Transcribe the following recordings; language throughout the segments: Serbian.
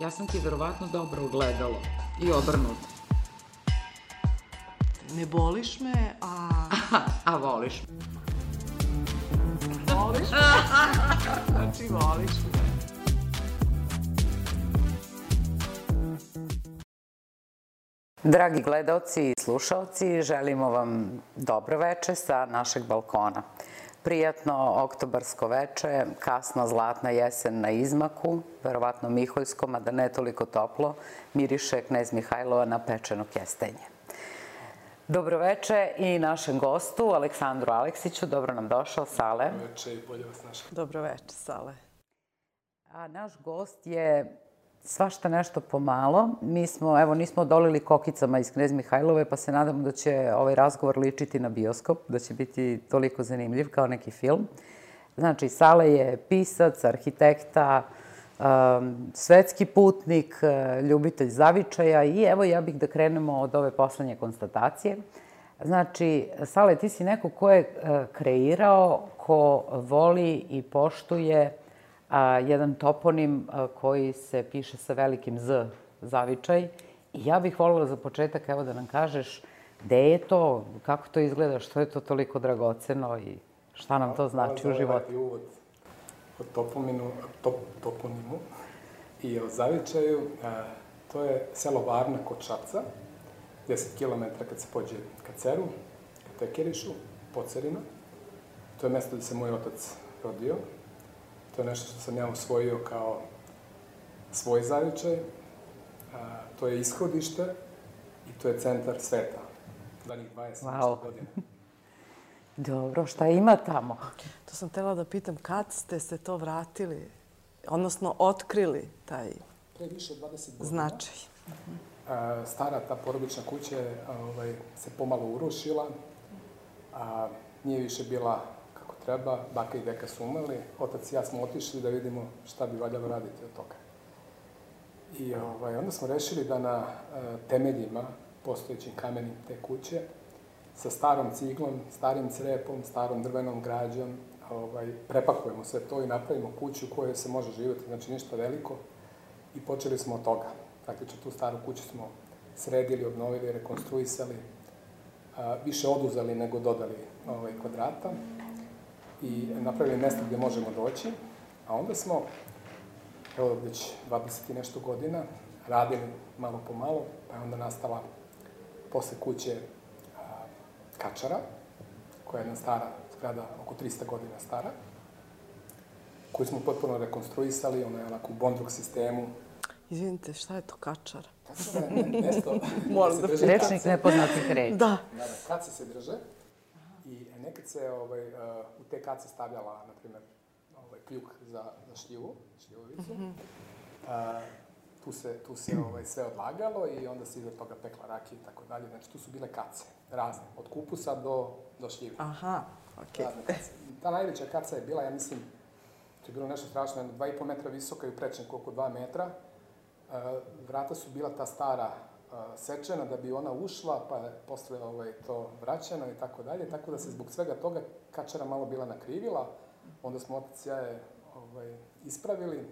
Ja sam ti verovatno dobro ugledalo. I obrnuto. Ne boliš me, a... A voliš. Voliš me? znači, voliš me. Dragi gledalci i slušalci, želimo vam dobro veče sa našeg balkona. Prijatno oktobarsko veče, kasna zlatna jesen na izmaku, verovatno Miholjskom, a da ne toliko toplo, miriše knez Mihajlova na pečeno kestenje. Dobroveče i našem gostu, Aleksandru Aleksiću. Dobro nam došao, Sale. Veče i bolje vas našao. Dobro veče, Sale. A naš gost je svašta nešto pomalo. Mi smo, evo, nismo odolili kokicama iz Knez Mihajlove, pa se nadamo da će ovaj razgovor ličiti na bioskop, da će biti toliko zanimljiv kao neki film. Znači, Sale je pisac, arhitekta, um, svetski putnik, uh, ljubitelj zavičaja i evo ja bih da krenemo od ove poslednje konstatacije. Znači, Sale, ti si neko ko je uh, kreirao, ko voli i poštuje a, jedan toponim a, koji se piše sa velikim Z, zavičaj. I ja bih voljela za početak, evo da nam kažeš, gde je to, kako to izgleda, što je to toliko dragoceno i šta nam to znači u životu? Hvala ovaj uvod o topominu, top, toponimu i o zavičaju. A, to je selo Varna kod Šapca, 10 km kad se pođe ka Ceru, ka Tekerišu, Pocerina. To je mesto gde se moj otac rodio. To je nešto što sam ja usvojio kao svoj zavičaj. A, to je ishodište i to je centar sveta. Danih 20 Wow. godina. Dobro, šta ima tamo? To sam tela da pitam, kad ste se to vratili, odnosno otkrili taj Pre više od 20 godina. značaj? A, stara ta porodična kuća ovaj, se pomalo urušila, a nije više bila treba, baka i deka su umrli, otac i ja smo otišli da vidimo šta bi valjalo raditi od toga. I ovaj, onda smo rešili da na a, temeljima, postojećim kamenim te kuće, sa starom ciglom, starim crepom, starom drvenom građom, ovaj, prepakujemo sve to i napravimo kuću u kojoj se može živjeti, znači ništa veliko, i počeli smo od toga. Praktično tu staru kuću smo sredili, obnovili, rekonstruisali, a, više oduzeli nego dodali ovaj, kvadrata i napravili mesto gde možemo doći, a onda smo, evo već 20 i nešto godina, radili malo po malo, pa je onda nastala posle kuće a, Kačara, koja je jedna stara zgrada, oko 300 godina stara, koju smo potpuno rekonstruisali, ona je onako u bondruk sistemu, Izvinite, šta je to kačar? Kačara je mesto Moram da se drže Rečnik nepoznatih reči. Da. Da, da, kace se drže i nekad se ovaj, uh, u te kace stavljala, na primjer, ovaj, kljuk za, za šljivu, šljivovicu. Mm -hmm. uh, tu se, tu se ovaj, sve odlagalo i onda se iza toga pekla rakija i tako dalje. Znači, tu su bile kace, razne, od kupusa do, do šljive. Aha, okej. Razne kace. Ta najveća kaca je bila, ja mislim, to je bilo nešto strašno, jedno 2,5 metra visoka i u prečniku oko 2 metra. Uh, vrata su bila ta stara sečena da bi ona ušla, pa je posle ovaj, to vraćeno i tako dalje, tako da se zbog svega toga kačara malo bila nakrivila, onda smo otac ja je ovaj, ispravili,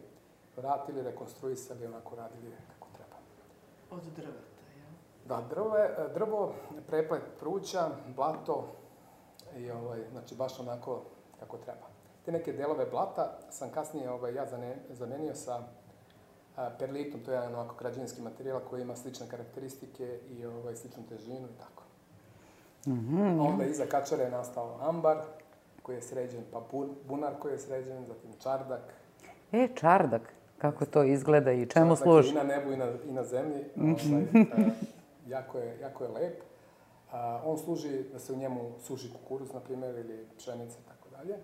vratili, rekonstruisali, onako radili kako treba. Od drveta, jel? Da, drve, drvo, preplet pruća, blato i ovaj, znači baš onako kako treba. Te neke delove blata sam kasnije ovaj, ja zamenio sa perlitom, to je jedan ovako građevinski materijal koji ima slične karakteristike i ovaj, sličnu težinu i tako. Mm -hmm. Onda iza kačara je nastao ambar koji je sređen, pa bun, bunar koji je sređen, zatim čardak. E, čardak, kako to izgleda i čemu čardak služi? I na nebu i na, i na zemlji. ovaj, a, jako, je, jako je lep. A, on služi da se u njemu suši kukuruz, na primjer, ili pšenica i tako dalje.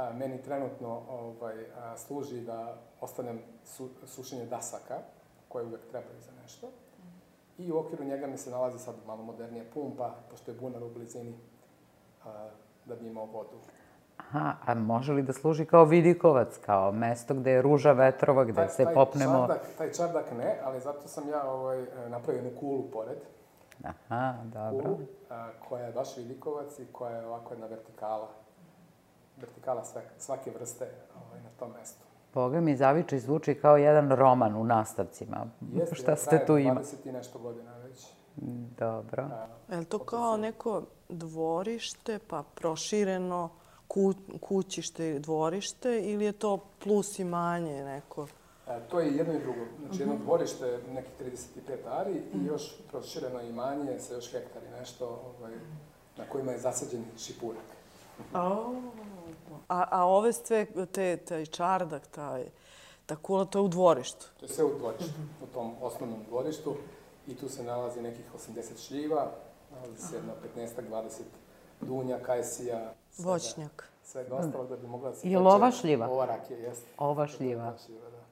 A, meni trenutno ovaj, a, služi da ostanem su, sušenje dasaka, koje uvek trebaju za nešto. I u okviru njega mi se nalazi sad malo modernija pumpa, pošto je bunar u blizini, a, da bi imao vodu. Aha, a može li da služi kao vidikovac, kao mesto gde je ruža vetrova, gde se popnemo... Čardak, taj čardak ne, ali zato sam ja ovaj, napravio jednu kulu pored. Aha, dobro. Kulu, a, koja je baš vidikovac i koja je ovako jedna vertikala. Vertikala svake vrste ovaj, na tom mestu. Boga mi, Zavičaj zvuči kao jedan roman u nastavcima. Jeste, Šta ste tu imali? 20 i nešto godina već. Dobro. Je li to kao neko dvorište, pa prošireno ku, kućište i dvorište ili je to plus i manje neko? E, to je jedno i drugo. Znači jedno dvorište, nekih 35 ari i još prošireno imanje sa još hektari nešto ovaj, na kojima je zasađen šipurak. A, a ove sve, te, taj čardak, taj, ta kula, to je u dvorištu. To je sve u dvorištu, u tom osnovnom dvorištu i tu se nalazi nekih 80 šljiva, nalazi se jedno 15-20 dunja, kajsija, svega, Voćnjak. svega ostalog da bi mogla da se Je li ova šljiva? Ova rakija, jeste. Ova šljiva. da.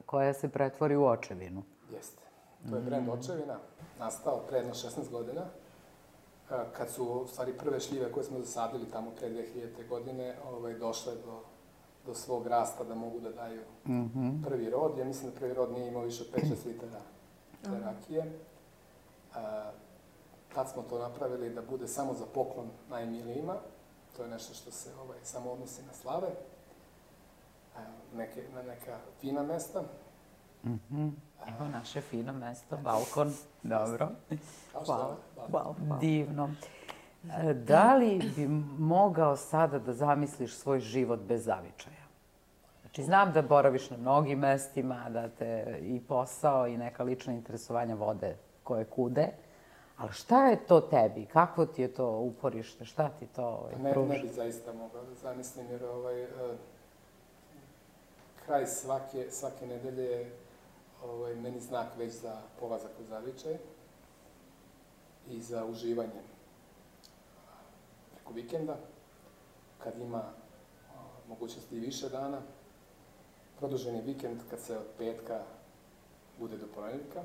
Koja se pretvori u očevinu. Jeste. To je brend očevina, nastao pre jedno 16 godina, kad su u stvari prve šljive koje smo zasadili tamo pre 2000. godine ovaj, došle do, do svog rasta da mogu da daju prvi rod. Ja mislim da prvi rod nije imao više od 5-6 litara te rakije. A, tad smo to napravili da bude samo za poklon najmilijima. To je nešto što se ovaj, samo odnosi na slave. A, neke, na neka fina mesta. Evo naše fino mesto, balkon. Dobro. Hvala. Hvala. Divno. E, Da li bi mogao sada da zamisliš svoj život bez zavičaja? Znači, znam da boraviš na mnogim mestima, da te i posao i neka lična interesovanja vode koje kude, ali šta je to tebi? Kakvo ti je to uporište? Šta ti to ovaj, Ne, pruža? ne bi zaista mogao da zamislim, jer ovaj, eh, kraj svake, svake nedelje je ovaj, meni znak već za polazak u zavičaj i za uživanje preko vikenda, kad ima mogućnosti i više dana. Produženi vikend kad se od petka bude do ponedjeljka.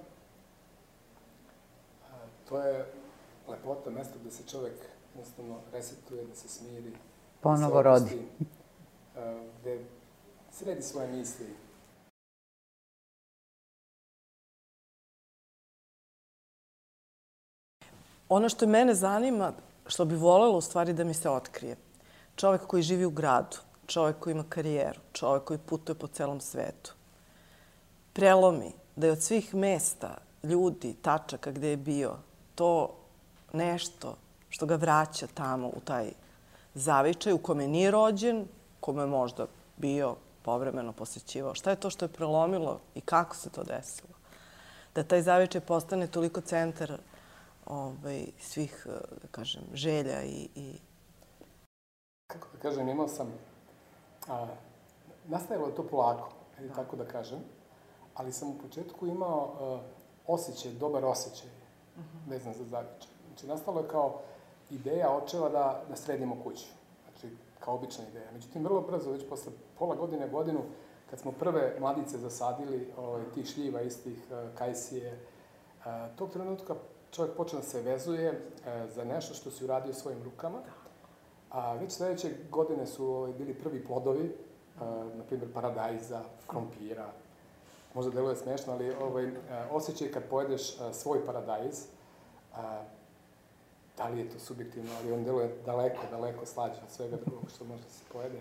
To je lepota mesta gde se čovek jednostavno resetuje, da se smiri, Ponovo se rodi. opusti, a, gde sredi svoje misli, Ono što mene zanima, što bi volela u stvari da mi se otkrije, čovek koji živi u gradu, čovek koji ima karijeru, čovek koji putuje po celom svetu, prelomi da je od svih mesta, ljudi, tačaka gde je bio, to nešto što ga vraća tamo u taj zavičaj u kome nije rođen, kome je možda bio povremeno posjećivao. Šta je to što je prelomilo i kako se to desilo? Da taj zavičaj postane toliko centar ovaj, svih, eh, da kažem, želja i, i kako da kažem, imao sam, a, nastajalo je to polako, ili tako da kažem, ali sam u početku imao a, osjećaj, dobar osjećaj vezan za zavičaj. Znači, nastalo je kao ideja očeva da, da sredimo kuću. Znači, kao obična ideja. Međutim, vrlo brzo, već posle pola godine, godinu, kad smo prve mladice zasadili, ovaj, tih šljiva istih, a, kajsije, a, tog trenutka čovjek počne da se vezuje a, za nešto što si uradio svojim rukama, A već sledeće godine su ovaj, bili prvi plodovi, a, na primjer paradajza, krompira. Možda deluje smešno, ali ovaj, a, osjećaj kad pojedeš svoj paradajz, da li je to subjektivno, ali on deluje daleko, daleko slađe od svega drugog što može da se pojede.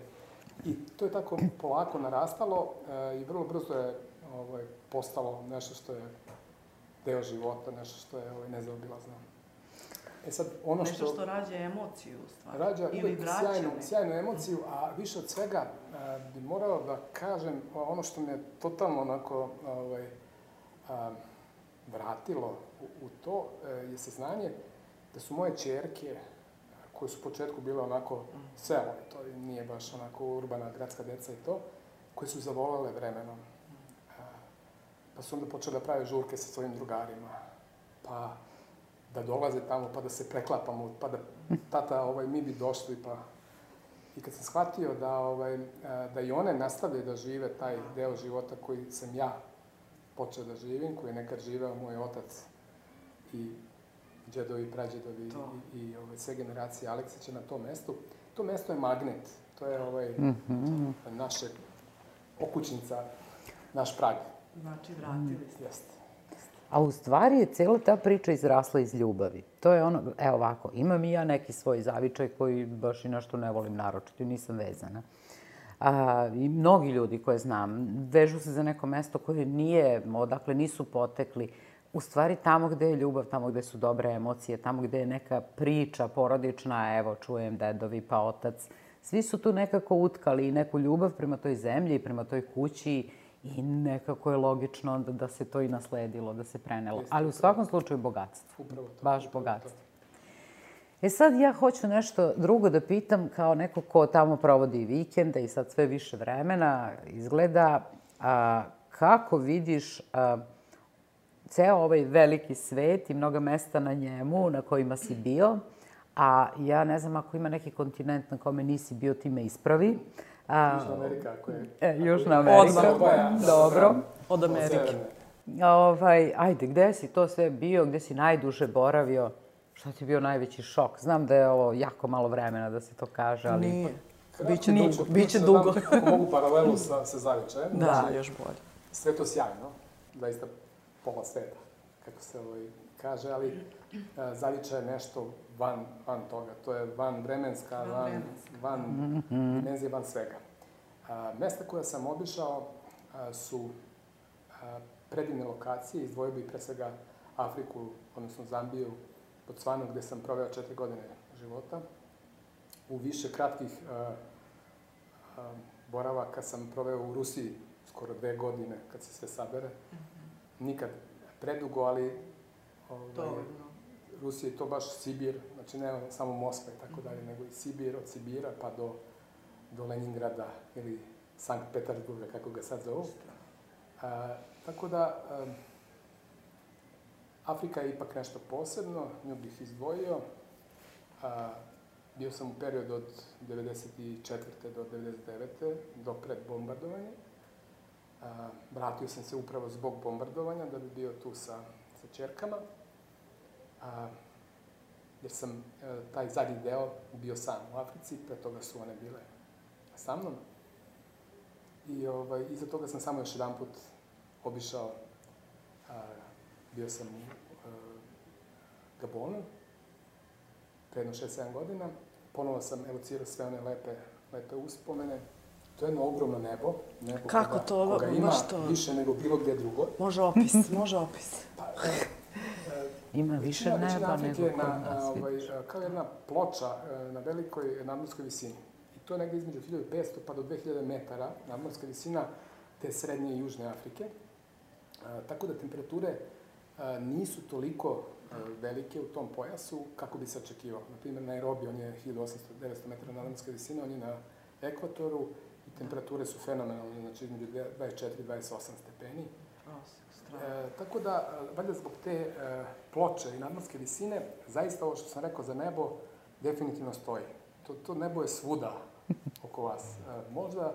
I to je tako polako narastalo i vrlo brzo je ovaj, postalo nešto što je deo života, nešto što je ovaj, nezaobilazno. E sad, ono nešto što rađa emociju u stvari. rađa Ili uvek sjajnu, sjajnu emociju, a više od svega a, bi morao da kažem ono što me totalno onako ovaj, a, vratilo u, u to e, je saznanje da su moje čerke koje su u početku bile onako selo, to nije baš onako urbana gradska deca i to, koje su zavolale vremenom. Pa su onda počele da prave žurke sa svojim drugarima, pa da dolaze tamo, pa da se preklapamo, pa da tata, ovaj, mi bi došli, pa... I kad sam shvatio da, ovaj, a, da i one nastavljaju da žive taj deo života koji sam ja počeo da živim, koji je nekad živeo moj otac i džedovi, prađedovi To. i, i ovaj, sve generacije Aleksića na tom mestu. To mesto je magnet, to je ovaj, naše okućnica, naš prag. Znači, vratili ste. Jeste. A u stvari je cijela ta priča izrasla iz ljubavi. To je ono, evo ovako, imam i ja neki svoj zavičaj koji baš i nešto ne volim naročito i nisam vezana. A, I mnogi ljudi koje znam vežu se za neko mesto koje nije, odakle nisu potekli. U stvari tamo gde je ljubav, tamo gde su dobre emocije, tamo gde je neka priča porodična, evo čujem dedovi pa otac, svi su tu nekako utkali neku ljubav prema toj zemlji, prema toj kući i nekako je logično da, da se to i nasledilo, da se prenelo. Ali u svakom slučaju bogatstvo. Upravo to. Baš bogatstvo. E sad ja hoću nešto drugo da pitam kao neko ko tamo provodi vikende i sad sve više vremena izgleda. A, kako vidiš a, ceo ovaj veliki svet i mnoga mesta na njemu na kojima si bio, a ja ne znam ako ima neki kontinent na kome nisi bio, ti me ispravi. A, Južna Amerika, ako je... E, Južna Amerika. Odmah. Dobro. Od Amerike. Ovaj, ajde, gde si to sve bio, gde si najduže boravio? Šta ti je bio najveći šok? Znam da je ovo jako malo vremena da se to kaže, ali... Nije. Biće priča, dugo, biće da dugo. dam, Ako mogu paralelu sa, sa Zavičajem. Da, znači, još bolje. Sve to sjajno, zaista pola sveta, kako se ovaj, kaže, ali a, Zavičaj je nešto van, van toga. To je van vremenska, van, van dimenzije, van svega. A, mesta koja sam obišao a, su a, predivne lokacije, izdvojio bih pre svega Afriku, odnosno Zambiju, Botsvanu, gde sam proveo četiri godine života. U više kratkih a, a, boravaka sam proveo u Rusiji skoro dve godine, kad se sve sabere. Nikad predugo, ali ovaj, Rusija je to baš Sibir, znači ne samo Moskva i tako dalje, nego i Sibir, od Sibira pa do, do Leningrada ili Sankt Petersburga, kako ga sad zovu. A, tako da, a, Afrika je ipak nešto posebno, nju bih izdvojio. A, bio sam u periodu od 94. do 99. do pred bombardovanja. A, vratio sam se upravo zbog bombardovanja da bi bio tu sa, sa čerkama. A, jer sam e, taj zadnji deo bio sam u Africi, pre toga su one bile sa mnom. I ovaj, iza toga sam samo još jedan put obišao, a, bio sam u a, Gabonu, pre jedno 6-7 godina. Ponovo sam evocirao sve one lepe, lepe uspomene. To je jedno ogromno nebo, nebo Kako koga, to? koga Baš ima to. više nego bilo gdje drugo. Može opis, može opis. Pa, e, e, Ima više većina neba nego je kod na, nas, ovaj, vidiš. kao jedna ploča e, na velikoj nadmorskoj visini. I to je negde između 1500 pa do 2000 metara nadmorska visina te srednje i južne Afrike. E, tako da temperature e, nisu toliko velike u tom pojasu kako bi se očekivalo. Na primjer, Nairobi, on je 1800-900 metara nadmorske visine, on je na ekvatoru i temperature su fenomenalne, znači između 24-28 stepeni. E, tako da, e, valjda zbog te e, ploče i nadmorske visine, zaista ovo što sam rekao za nebo, definitivno stoji. To, to nebo je svuda oko vas. E, možda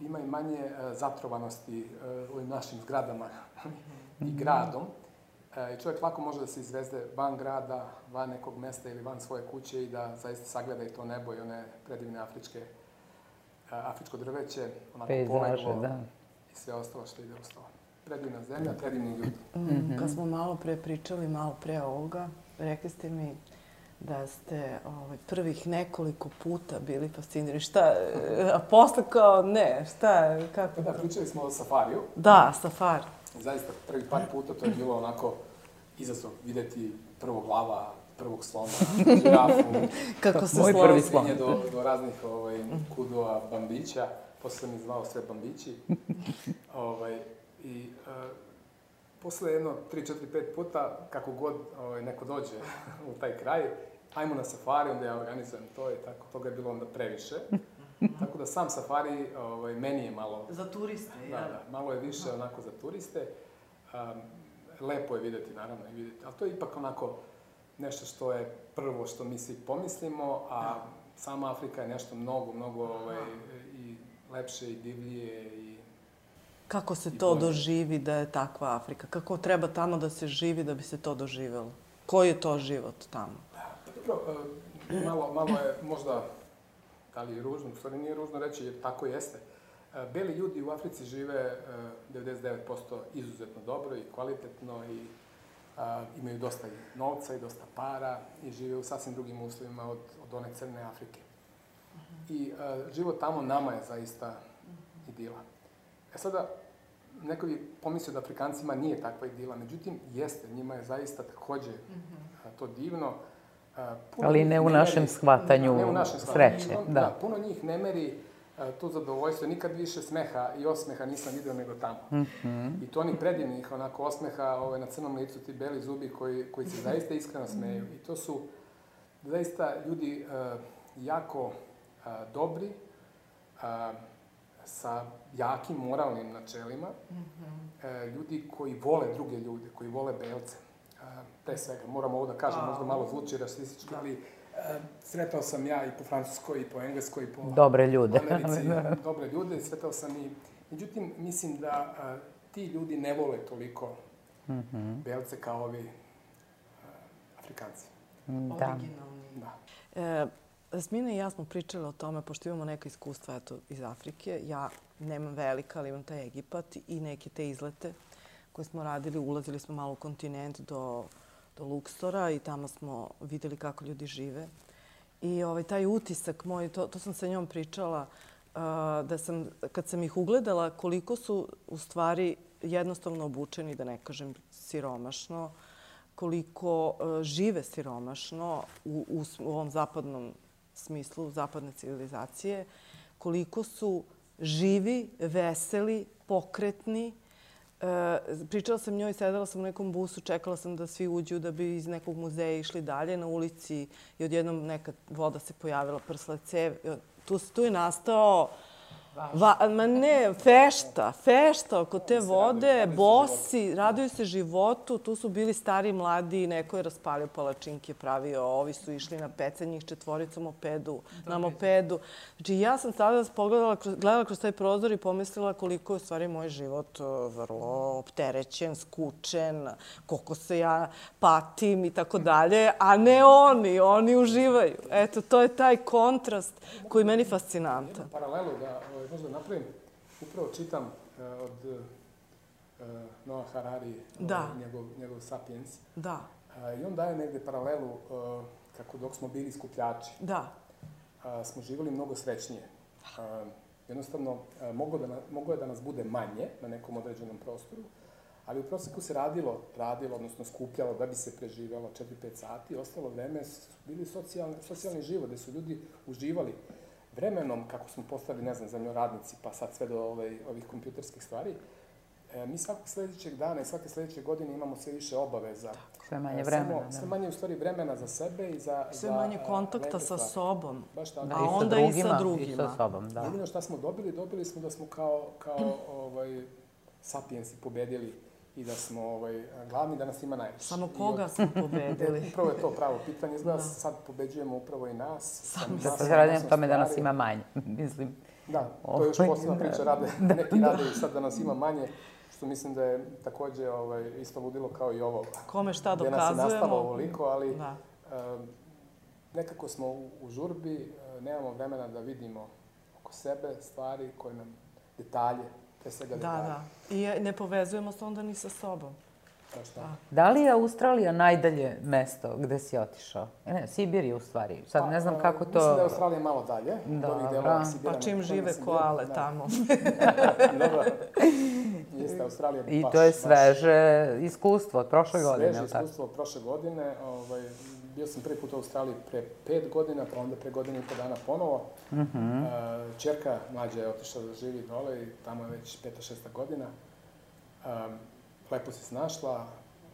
ima i manje e, zatrovanosti e, u ovim našim zgradama i gradom. E, I čovjek lako može da se izvezde van grada, van nekog mesta ili van svoje kuće i da zaista sagleda i to nebo i one predivne afričke, e, afričko drveće, onako Pejzaže, poleglo da. i sve ostalo što ide uz to. Predivna zemlja, predivni ljudi. Mm, Kad smo malo pre pričali, malo pre ovoga, rekli ste mi da ste ovaj, prvih nekoliko puta bili fascinirani. Šta, a posle kao ne, šta, kako? Da, pričali smo o safariju. Da, safari. Zaista, prvi par puta to je bilo onako izazov videti prvog glava, prvog slona, žirafu, Kako se Moj prvi slon. do, do raznih ovaj, kudova, bambića. Posle ih zvao sve bambići. ovaj, I uh, posle jedno 3, 4, 5 puta, kako god ovaj, neko dođe u taj kraj, ajmo na safari, onda ja organizujem to i tako, toga je bilo onda previše. tako da sam safari ovaj, meni je malo Za turiste, Da, da, malo je više onako za turiste. Um, lepo je videti, naravno, i videti, ali to je ipak onako nešto što je prvo što mi svi pomislimo, a sama Afrika je nešto mnogo, mnogo ovaj, i lepše i divlije i Kako se to doživi da je takva Afrika? Kako treba tamo da se živi da bi se to doživelo? Koji je to život tamo? Pa Dobro, e, malo, malo je možda, da li je ružno, u stvari nije ružno reći, jer tako jeste. E, Beli ljudi u Africi žive e, 99% izuzetno dobro i kvalitetno i a, imaju dosta i novca i dosta para i žive u sasvim drugim uslovima od, od one crne Afrike. i uh, život tamo nama je zaista idila. E sada, neko bi pomislio da Afrikancima nije takva idila, međutim, jeste, njima je zaista takođe uh, to divno. Uh, Ali ne u našem meri, shvatanju ne, ne u našem shvatanju. sreće. Da. da. Puno njih ne meri to zadovoljstvo. Nikad više smeha i osmeha nisam vidio nego tamo. Mm -hmm. I to oni predivnih onako osmeha ovaj, na crnom licu, ti beli zubi koji, koji se zaista iskreno smeju. I to su zaista ljudi uh, jako uh, dobri, uh, sa jakim moralnim načelima, mm -hmm. ljudi koji vole druge ljude, koji vole belce. Uh, pre svega, moram ovo da kažem, možda malo zvuči rasistički, da. ali sretao sam ja i po Francuskoj, i po Engleskoj, i po dobre ljude. Americi, dobre ljude, sretao sam i... Međutim, mislim da a, ti ljudi ne vole toliko mm -hmm. belce kao ovi a, Afrikanci. Da. Originalni. Da. E, Smina i ja smo pričali o tome, pošto imamo neka iskustva eto, iz Afrike. Ja nemam velika, ali imam taj Egipat i neke te izlete koje smo radili. Ulazili smo malo u kontinent do do Luksora i tamo smo videli kako ljudi žive. I ovaj, taj utisak moj, to, to sam sa njom pričala, uh, da sam, kad sam ih ugledala, koliko su u stvari jednostavno obučeni, da ne kažem siromašno, koliko uh, žive siromašno u, u, u ovom zapadnom smislu, zapadne civilizacije, koliko su živi, veseli, pokretni, E, pričala sam njoj, sedela sam u nekom busu, čekala sam da svi uđu da bi iz nekog muzeja išli dalje na ulici i odjednom neka voda se pojavila, prsla cev. Tu, tu je nastao Va, ma ne, fešta, fešta oko te vode, bosi, raduju se životu, tu su bili stari, mladi, neko je raspalio palačinke, pravio, ovi su išli na pecanje, njih četvorica mopedu, na mopedu. Znači, ja sam tada pogledala, gledala kroz taj prozor i pomislila koliko je u stvari moj život vrlo opterećen, skučen, koliko se ja patim i tako dalje, a ne oni, oni uživaju. Eto, to je taj kontrast koji meni fascinanta. Paralelu da ovaj, možda napravim, upravo čitam uh, od uh, Noah Harari, da. Uh, njegov, njegov Sapiens. Da. Uh, I on daje negde paralelu uh, kako dok smo bili skupljači, da. uh, smo živjeli mnogo srećnije. Uh, jednostavno, uh, mogo, da mogo je da nas bude manje na nekom određenom prostoru, ali u proseku se radilo, radilo, odnosno skupljalo da bi se preživjelo 4-5 sati, ostalo vreme su bili socijalni, socijalni život, gde su ljudi uživali vremenom, kako smo postali, ne znam, zemljoradnici, pa sad sve do ovaj, ovih kompjuterskih stvari, e, mi svakog sledećeg dana i svake sledeće godine imamo sve više obaveza. Sve manje vremena. Samo, da. Sve manje u stvari vremena za sebe i za Sve za, manje kontakta sa sobom. Baš tako. Da, a onda i sa drugima. I sa, drugima. I sa sobom, da. Jedino šta smo dobili, dobili smo da smo kao, kao ovaj, sapiensi pobedili i da smo ovaj, glavni, da nas ima najviše. Samo koga od... smo pobedili? upravo je to pravo pitanje. Izgleda da. sad pobeđujemo upravo i nas. Sam da se radi na tome da nas ima manje, mislim. Da, to je još ovaj, posebna priča. Rade, da, neki rade i sad da nas ima manje, što mislim da je takođe ovaj, isto ludilo kao i ovo. Kome šta dokazujemo. Gde nas je nastalo ovoliko, ali da. uh, nekako smo u, u žurbi, uh, nemamo vremena da vidimo oko sebe stvari koje nam, detalje, pre svega da, Da, I ne povezujemo se onda ni sa sobom. Pa šta? Da. da li je Australija najdalje mesto gde si otišao? E, ne, Sibirija u stvari. Sad pa, ne znam kako to... Mislim da je Australija malo dalje. Da, ovih delova Sibira. Pa čim žive koale da. tamo. Dobro. Jeste, Australija I baš, to je sveže baš... iskustvo od prošle godine. Sveže iskustvo od prošle godine. Ovaj, bio sam prvi put u Australiji pre pet godina, pa onda pre godine i po dana ponovo. Mm -hmm. uh, čerka mlađa je otišla da živi dole i tamo je već peta, šesta godina. Um, lepo se snašla,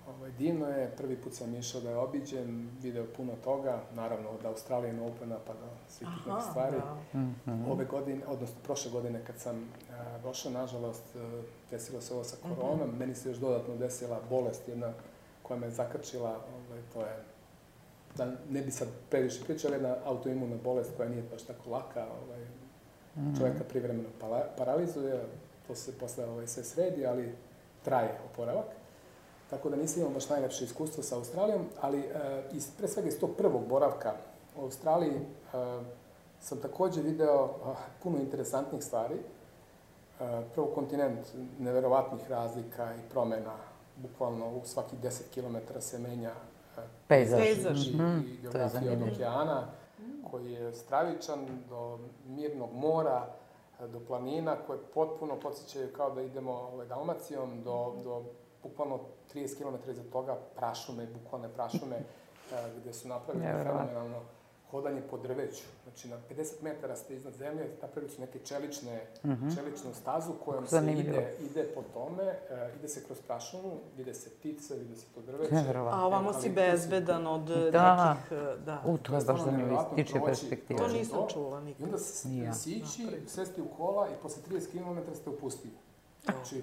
ovaj, divno je, prvi put sam išao da je obiđem, video puno toga, naravno od Australije Opena pa do svih tih nekih stvari. Da. Mm -hmm. Ove godine, odnosno prošle godine kad sam uh, došao, nažalost, uh, desilo se ovo sa koronom, mm -hmm. meni se još dodatno desila bolest jedna koja me zakrčila, ovaj, to je da ne bi sad previše pričao, jedna autoimuna bolest koja nije baš tako laka, ovaj, mm. čoveka privremeno paralizuje, to se posle ovaj, sve sredi, ali traje oporavak. Tako da nisam imao baš najlepše iskustvo sa Australijom, ali e, iz, pre svega iz tog prvog boravka u Australiji e, sam takođe video a, puno interesantnih stvari. E, prvo kontinent neverovatnih razlika i promena, bukvalno u svaki 10 km se menja pejzaž, pejzaž. i, mm -hmm. i geografija od okeana, koji je stravičan, do mirnog mora, do planina koje potpuno podsjećaju kao da idemo ovaj, Dalmacijom, do, do bukvalno 30 km iza toga prašume, bukvalne prašume, gde su napravili fenomenalno hodanje po drveću. Znači, na 50 metara ste iznad zemlje, napravili su neke čelične, mm -hmm. čeličnu stazu kojom se ide, ide po tome, uh, ide se kroz prašumu, vide se ptice, vide se to drveće. A ovamo si bezbedan od da. nekih... Da. U, to je baš zanimljivo tiče perspektive. To nisam čula nikad. I onda se sići, sesti u kola i posle 30 km ste u pustinji. Znači,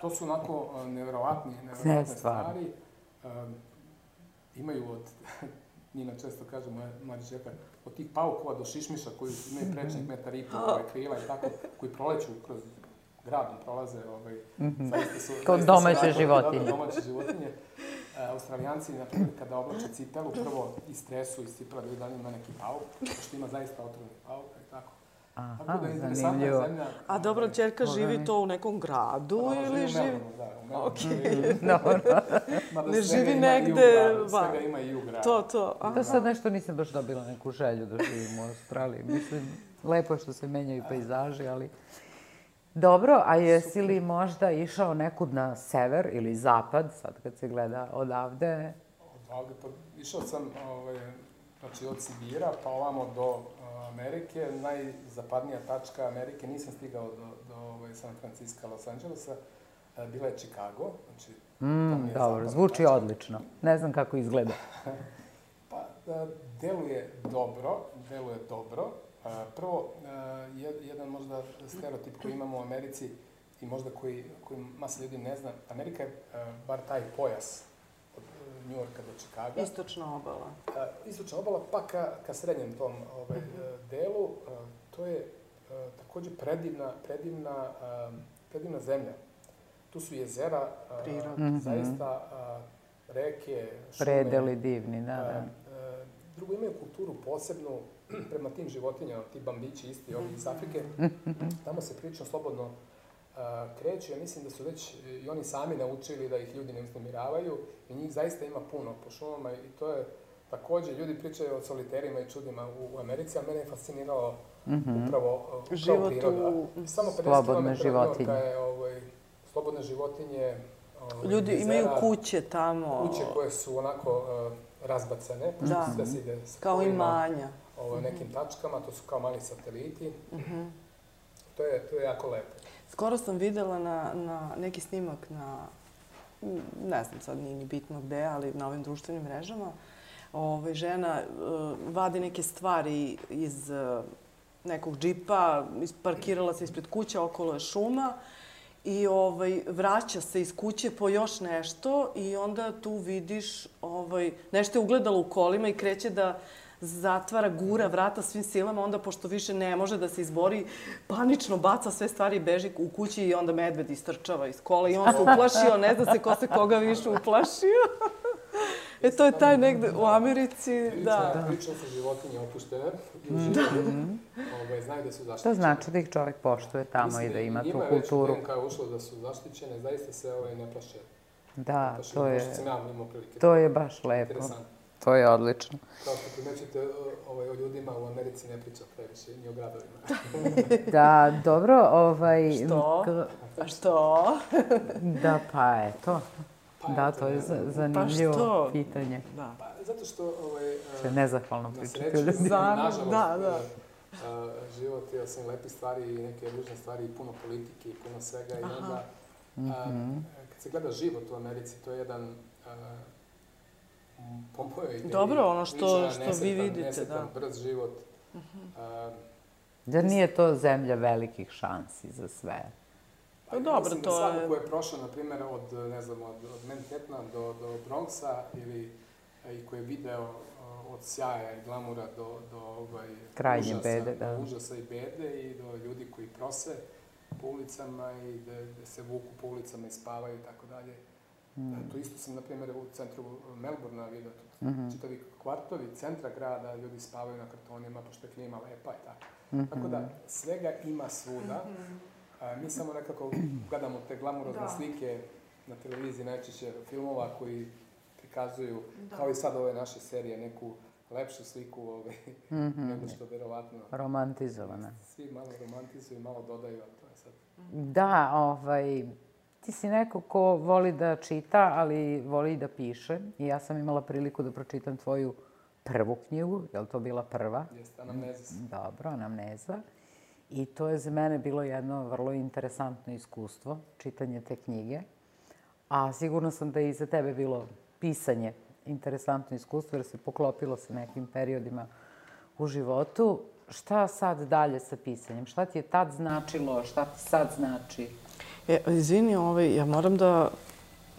to su onako nevjerovatni, nevjerovatne stvari. Um, imaju od Nina često kaže, moja mlađa čeka, od tih paukova do šišmiša koji imaju prečnik metar i pol, ovaj, krila i tako, koji proleću kroz gradom, prolaze, ovaj, mm -hmm. zaista su... Kao domaće životinje. Da, domaće životinje. E, Australijanci, na primjer, kada oblače cipelu, prvo istresu iz cipela da dalje ima neki pauk, pošto ima zaista otrovnih pauka i tako. Aha, Tako da je. Zemlja, A dobro, čerka živi to u nekom gradu pa, ili živi... U Melbourneu, da. Okay. Dobro. ne živi negde... Svega ima i u gradu. To, to. Aha. To sad nešto nisam baš dobila neku želju da živim u Australiji. Mislim, lepo je što se menjaju pejzaži, ali... Dobro, a jesi li možda išao nekud na sever ili zapad, sad kad se gleda odavde? Odavde, pa išao sam, ovaj, znači od Sibira pa ovamo do Amerike, najzapadnija tačka Amerike, nisam stigao do, do ovaj, San Francisco, Los Angelesa, e, bila je Chicago. Znači, mm, dobro, zvuči tačka. odlično. Ne znam kako izgleda. pa, da, deluje dobro, deluje dobro. Prvo, jedan možda stereotip koji imamo u Americi i možda koji, koji masa ljudi ne zna, Amerika je bar taj pojas Njujorka do Čikaga. Istočna obala. A, istočna obala, pa ka, ka srednjem tom ovaj, uh delu, a, to je a, takođe predivna, predivna, a, predivna zemlja. Tu su jezera, a, Priroda. Mhm. zaista a, reke, šume. Predeli divni, da, da. A, drugo, imaju kulturu posebnu prema tim životinjama, ti bambići isti, ovi iz Afrike. Tamo se prilično slobodno kreću, ja mislim da su već i oni sami naučili da ih ljudi ne uznemiravaju i njih zaista ima puno po šumama i to je takođe, ljudi pričaju o soliterima i čudima u, u Americi, a mene je fasciniralo mm -hmm. upravo, upravo Život priroda. U... Samo 50 slobodne životinje. je ovaj, slobodne životinje. Ovaj, ljudi jezera, imaju kuće tamo. Kuće koje su onako uh, razbacane, da. da se ide Kao imanja. Ovaj, nekim tačkama, to su kao mali sateliti. Mm -hmm. To je, to je jako lepo. Skoro sam videla na, na neki snimak na, ne znam sad, nije ni bitno gde, ali na ovim društvenim mrežama, ovaj, žena uh, vadi neke stvari iz uh, nekog džipa, isparkirala se ispred kuće, okolo je šuma i ovaj, vraća se iz kuće po još nešto i onda tu vidiš ovaj, nešto je ugledalo u kolima i kreće da zatvara, gura vrata svim silama, onda pošto više ne može da se izbori, panično baca sve stvari i beži u kući i onda medved istrčava iz kola i on se uplašio, ne zna se ko se koga više uplašio. E, to je taj negde u Americi, da. da. Priča se životinje opuštene i uživaju. Mm -hmm. znaju da su zaštićene. To znači da ih čovek poštuje tamo Mislim, i da ima tu kulturu. Njima je već ušlo da su zaštićene, zaista se ovaj, ne plaše. Da, to je. To je baš lepo. To je odlično. Kao što primećete, ovaj, o ljudima u Americi ne priča previše, ni o gradovima. da, dobro, ovaj... Što? A što? da, pa eto. Pa, da, to je zanimljivo pa što? pitanje. Da. Pa, zato što... Ovaj, Če nezahvalno pričati o ljudima. Nažalost, da, da. A, život je osim lepih stvari i neke ružne stvari i puno politike i puno svega. Aha. I onda, a, mm -hmm. kad se gleda život u Americi, to je jedan a, po mojoj ideji. Dobro, ono što, što vi vidite, nesetan, da. brz život. Uh -huh. Jer nije to zemlja velikih šansi za sve. Pa, pa dobro, to da svako je... ko je prošao, na primjer, od, ne znam, od, od Manhattana do, do Bronxa ili i koji je video od sjaja i glamura do, do ovaj, Krajnje užasa, bede, da. do užasa i bede i do ljudi koji prose po ulicama i da, da se vuku po ulicama i spavaju i tako dalje. Mm. To isto sam, na primjer, u centru Melbourna vidio. Tu mm -hmm. čitavi kvartovi centra grada, ljudi spavaju na kartonima, pošto je klima lepa i tako. Mm -hmm. Tako da, svega ima svuda. Mm -hmm. A, mi samo nekako gledamo te glamurozne da. slike na televiziji, najčešće filmova koji prikazuju, da. kao i sad ove naše serije, neku lepšu sliku ovaj, mm -hmm. nego što verovatno... Romantizovana. Svi malo romantizuju, malo dodaju, a to je sad... Da, ovaj, ti si neko ko voli da čita, ali voli i da piše. I ja sam imala priliku da pročitam tvoju prvu knjigu, je li to bila prva? Jeste, Anamnezis. Dobro, Anamneza. I to je za mene bilo jedno vrlo interesantno iskustvo, čitanje te knjige. A sigurno sam da je i za tebe bilo pisanje interesantno iskustvo, jer se poklopilo sa nekim periodima u životu. Šta sad dalje sa pisanjem? Šta ti je tad značilo? Šta ti sad znači? E, izvini, ovaj, ja moram da,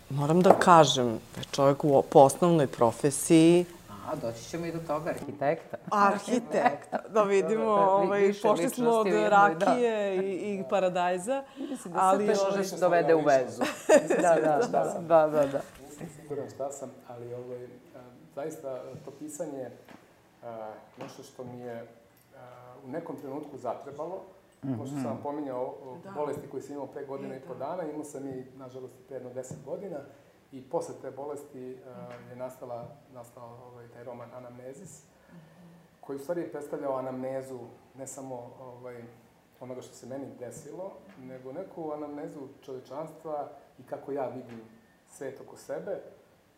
moram da kažem da je čovjek u, po osnovnoj profesiji A, doći ćemo i do toga, arhitekta. Arhitekta, da vidimo, ovaj, više pošli smo od da. rakije da. i, i paradajza. Mislim da ali, sve ovaj, dovede u vezu. da, da, da, da, da, da. Nisam siguran šta sam, ali ovaj, zaista to pisanje nešto što mi je u nekom trenutku zatrebalo. Mm -hmm. Možda sam vam pominjao da. bolesti koje sam imao pre godina i po da. dana, imao sam i, nažalost, pre jedno deset godina. I posle te bolesti uh, je nastala, nastao ovaj, taj roman Anamnezis, mm -hmm. koji u stvari predstavljao anamnezu ne samo ovaj, onoga što se meni desilo, nego neku anamnezu čovečanstva i kako ja vidim svet oko sebe.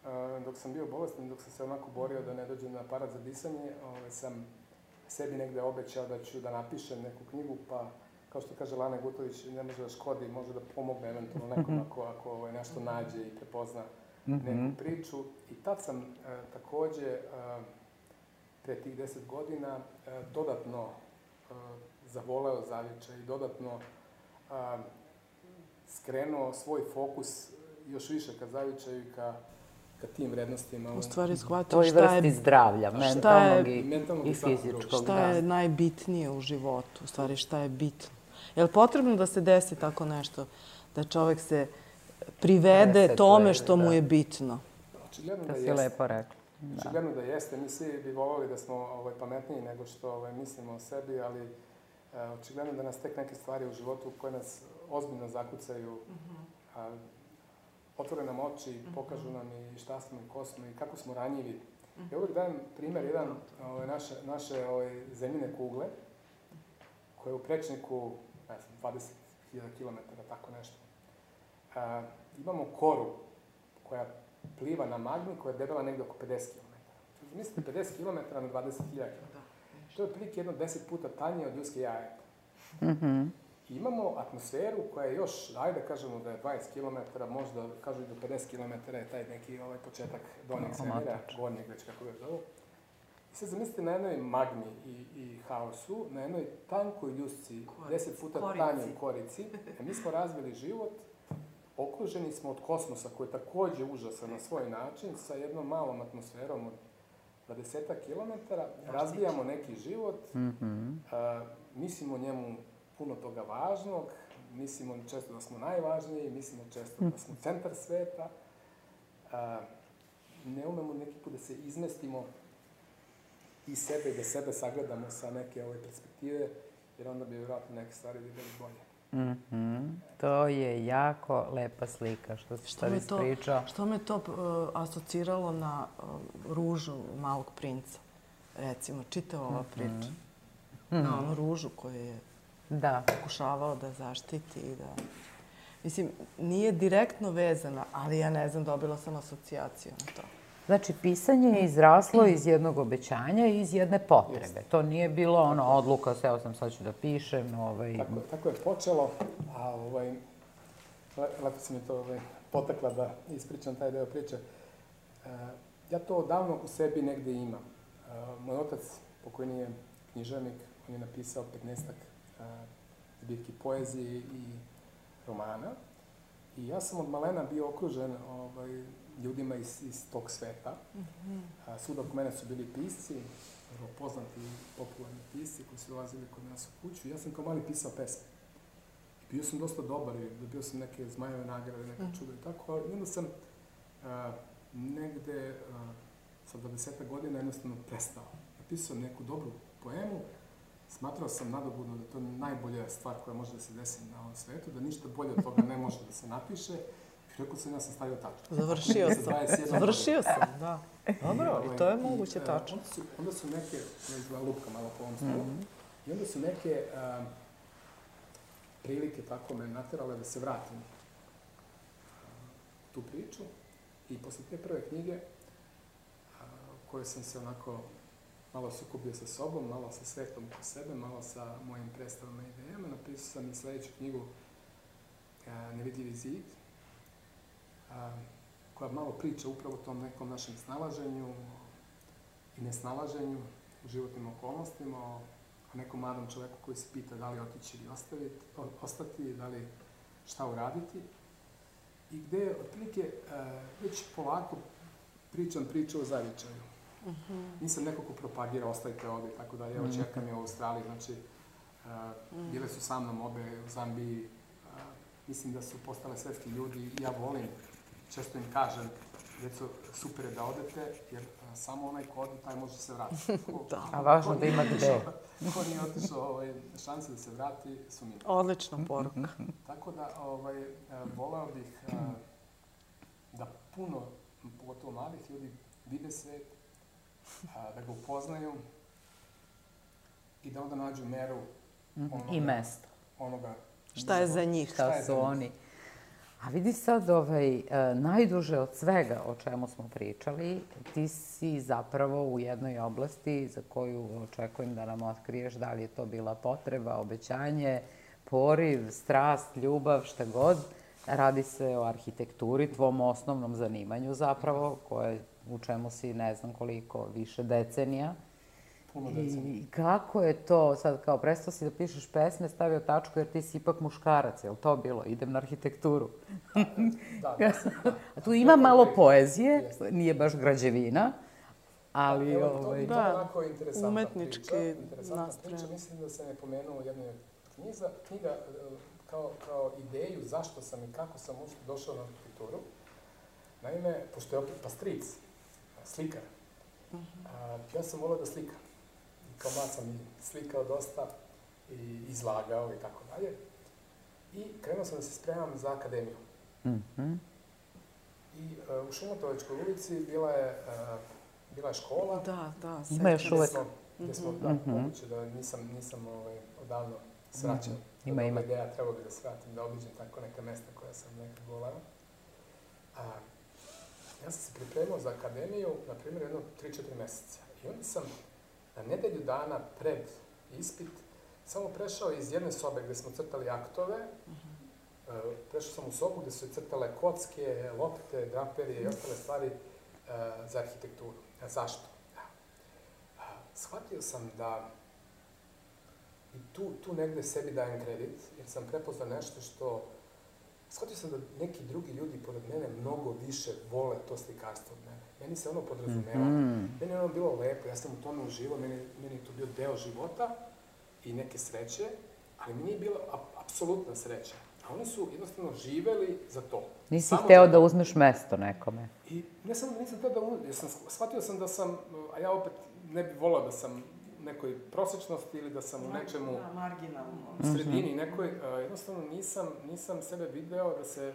Uh, dok sam bio bolestan, dok sam se onako borio da ne dođem na aparat za disanje, ovaj, sam sebi negde obećao da ću da napišem neku knjigu, pa kao što kaže Lana Gutović, ne može da škodi, može da pomogne eventualno nekom mhm. ako, ako ovaj, nešto nađe i prepozna neku mhm. priču. I tad sam e, takođe, e, pre tih deset godina, e, dodatno e, zavoleo Zaviča i dodatno e, skrenuo svoj fokus još više ka Zavičaju i ka ka tim vrednostima. U stvari shvatio šta je... zdravlja, mentalnog i, i fizičkog. Šta je najbitnije u životu, u stvari šta je bitno. Je li potrebno da se desi tako nešto? Da čovek se privede Resetuje, tome što da. mu je bitno? Očigledno da, da si lepo rekla. Da. Očigledno da jeste. Mi svi bi volali da smo ovaj, pametniji nego što ovaj, mislimo o sebi, ali e, očigledno da nas tek neke stvari u životu koje nas ozbiljno zakucaju, mm -hmm. a, otvore nam oči, -hmm. pokažu nam i šta smo i ko smo i kako smo ranjivi. -hmm. Ja uvek dajem primer jedan ovaj, naše, naše ovaj, zemljine kugle, koje u prečniku ne znam, 20.000 km, tako nešto. A, imamo koru koja pliva na magmi, koja je debela negde oko 50 km. Mislite, 50 km na 20.000 km. To je otprilike jedno 10 puta tanje od ljudske jaje. Mm -hmm. I imamo atmosferu koja je još, ajde da kažemo da je 20 km, možda kažu i do 50 km je taj neki ovaj početak donjeg svemira, gornjeg već kako ga zovu. I sad zamislite na jednoj magmi i, i haosu, na jednoj tankoj ljusci, deset puta korici. tanjoj korici, a mi smo razvili život, okruženi smo od kosmosa koji je takođe užasan na svoj način, sa jednom malom atmosferom od 20 km, razvijamo neki život, mm -hmm. a, mislimo njemu puno toga važnog, mislimo često da smo najvažniji, mislimo često da smo centar sveta, a, ne umemo neki put da se izmestimo i sebe, da sebe sagledamo sa neke ove perspektive, jer onda bi vjerojatno neke stvari videli bolje. Mm -hmm. To je jako lepa slika što, što, što mi pričao. Što me to uh, asociralo na uh, ružu malog princa, recimo, čitava ova priča. Mm -hmm. Na onu ružu koju je da. pokušavao da zaštiti i da... Mislim, nije direktno vezana, ali ja ne znam, dobila sam asocijaciju na to. Znači, pisanje je izraslo iz jednog obećanja i iz jedne potrebe. To nije bilo ono odluka, seo sam, sad ću da pišem. Ovaj... Tako, tako je počelo, a ovaj, lepo si mi to ovaj, potakla da ispričam taj deo priče. E, ja to davno u sebi negde imam. E, moj otac, pokojni je književnik, on je napisao 15 e, zbirki poezije i romana. I ja sam od malena bio okružen ovaj, ljudima iz, iz tog sveta. Mm -hmm. A, svuda oko mene su bili pisci, vrlo poznati popularni pisci koji su dolazili kod nas u kuću. Ja sam kao mali pisao pesme. I bio sam dosta dobar i dobio sam neke zmajeve nagrade, neke mm. čudo i tako. I onda sam a, negde a, sa 20 godina jednostavno prestao. Napisao neku dobru poemu, smatrao sam nadobudno da to je najbolja stvar koja može da se desi na ovom svetu, da ništa bolje od toga ne može da se napiše Rekao sam, ja sam stavio tačku. Završio sam. 21 Završio sam, da. Dobro, i to je moguće e, tačno. Onda su, onda su neke, izgleda lupka malo po ovom stolu, i onda su neke a, prilike tako me naterale da se vratim tu priču. I posle te prve knjige, a, koje sam se onako malo sukubio sa sobom, malo sa svetom oko sebe, malo sa mojim predstavama i idejama, napisao sam i sledeću knjigu a, Nevidljivi zid, a, koja malo priča upravo o tom nekom našem snalaženju i nesnalaženju u životnim okolnostima, o, o nekom mladom čoveku koji se pita da li otići ili ostaviti, o, ostati, da li šta uraditi. I gde, otprilike, već polako pričam priču o zavičaju. Uh -huh. Nisam neko ko propagira, ostavite ovde i tako dalje. Evo, Mhm. čeka mi u Australiji, znači, e, bile su sa mnom obe u Zambiji, a, mislim da su postale svetski ljudi i ja volim, često im kažem, djeco, super je da odete, jer a, samo onaj ko ode, taj može se vratiti. Ko, Da. A važno da ima gde. Ko nije otišao, ovaj, šanse da se vrati su mine. Odlična poruka. Tako da, ovaj, voleo bih da puno, pogotovo mladih ljudi, vide svet, a, da ga upoznaju i da onda nađu meru onoga, I mesto. onoga Šta je za njih? Šta Šta su njih? oni. A vidi sad, ovaj, e, najduže od svega o čemu smo pričali, ti si zapravo u jednoj oblasti za koju očekujem da nam otkriješ da li je to bila potreba, obećanje, poriv, strast, ljubav, šta god. Radi se o arhitekturi, tvom osnovnom zanimanju zapravo, koje, u čemu si ne znam koliko, više decenija. puno decenija. I kako je to, sad kao prestao si da pišeš pesme, stavio tačku jer ti si ipak muškarac, je li to bilo? Idem na arhitekturu. Da, da, da. A tu ima malo poezije, nije baš građevina, ali Evo, to, ovaj... to Da, je onako interesantna umetnički priča. Interesantna nastrojen. priča, mislim da se ne pomenuo u jednoj od knjiza, knjiga e, kao, kao ideju zašto sam i kako sam uopšte došao na arhitekturu. Naime, pošto je opet pastric, slikar, a, ja sam volao da slikam. I kao mlad sam i slikao dosta i izlagao i tako dalje. I krenuo sam da se spremam za akademiju. Mhm. I uh, u Šumotovačkoj ulici bila je, uh, bila je škola. Da, da. Ima još uvek. Gde smo, da, Mhm. moguće da nisam, nisam ovaj, odavno svraćao. Ima, Dobra ima. ideja, trebao bi da se vratim, da obiđem tako neka mesta koja sam nekad volao. A, ja sam se pripremao za akademiju, na primjer, jedno 3-4 meseca. I onda sam na nedelju dana pred ispit samo prešao iz jedne sobe gde smo crtali aktove, e, prešao sam u sobu gde su crtale kocke, lopte, draperije i ostale stvari e, za arhitekturu. A zašto? Da. Shvatio sam da i tu, tu negde sebi dajem kredit, jer sam prepoznao nešto što shvatio sam da neki drugi ljudi pored mene mnogo više vole to slikarstvo od mene. Meni se ono podrazumeva. Mhm. Meni je ono bilo lepo, ja sam u tome uživao, meni, meni je to bio deo života i neke sreće, ali mi nije bila ap- apsolutna sreća. A oni su jednostavno živeli za to. Nisi Samo hteo da uzmeš mesto nekome. I ne samo da nisam htio da uzmem, jer sam, shvatio sam da sam, a ja opet ne bih volao da sam nekoj prosečnosti ili da sam u nečemu Da, marginalno. u sredini nekoj, a, jednostavno nisam, nisam sebe video da se,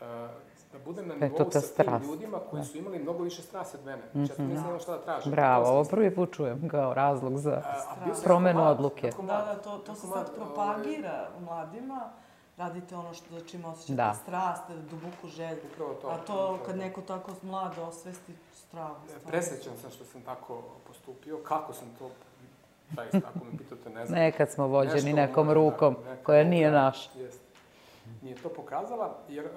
a, da budem na Da nivou ta sa tim strast. ljudima koji su imali mnogo više strasti od mene. Znači, ja tu nisam imao šta da tražim. Bravo, ovo prvi put čujem kao razlog za... A, a Promenu mlad, odluke. jako Da, da, to, to se sad ovaj, propagira mladima. Radite ono što, za čim osjećate Da. strast, duboku želju. Upravo to. A to upravo kad neko tako mlad osvesti strahu. E, stvarno. Presrećan sam što sam tako postupio. Kako sam to, zaista, ako me pitate, ne znam. Nekad smo vođeni Nešto nekom rukom, da, neka koja nije naša. Jest. Nije to pokazala, jer uh,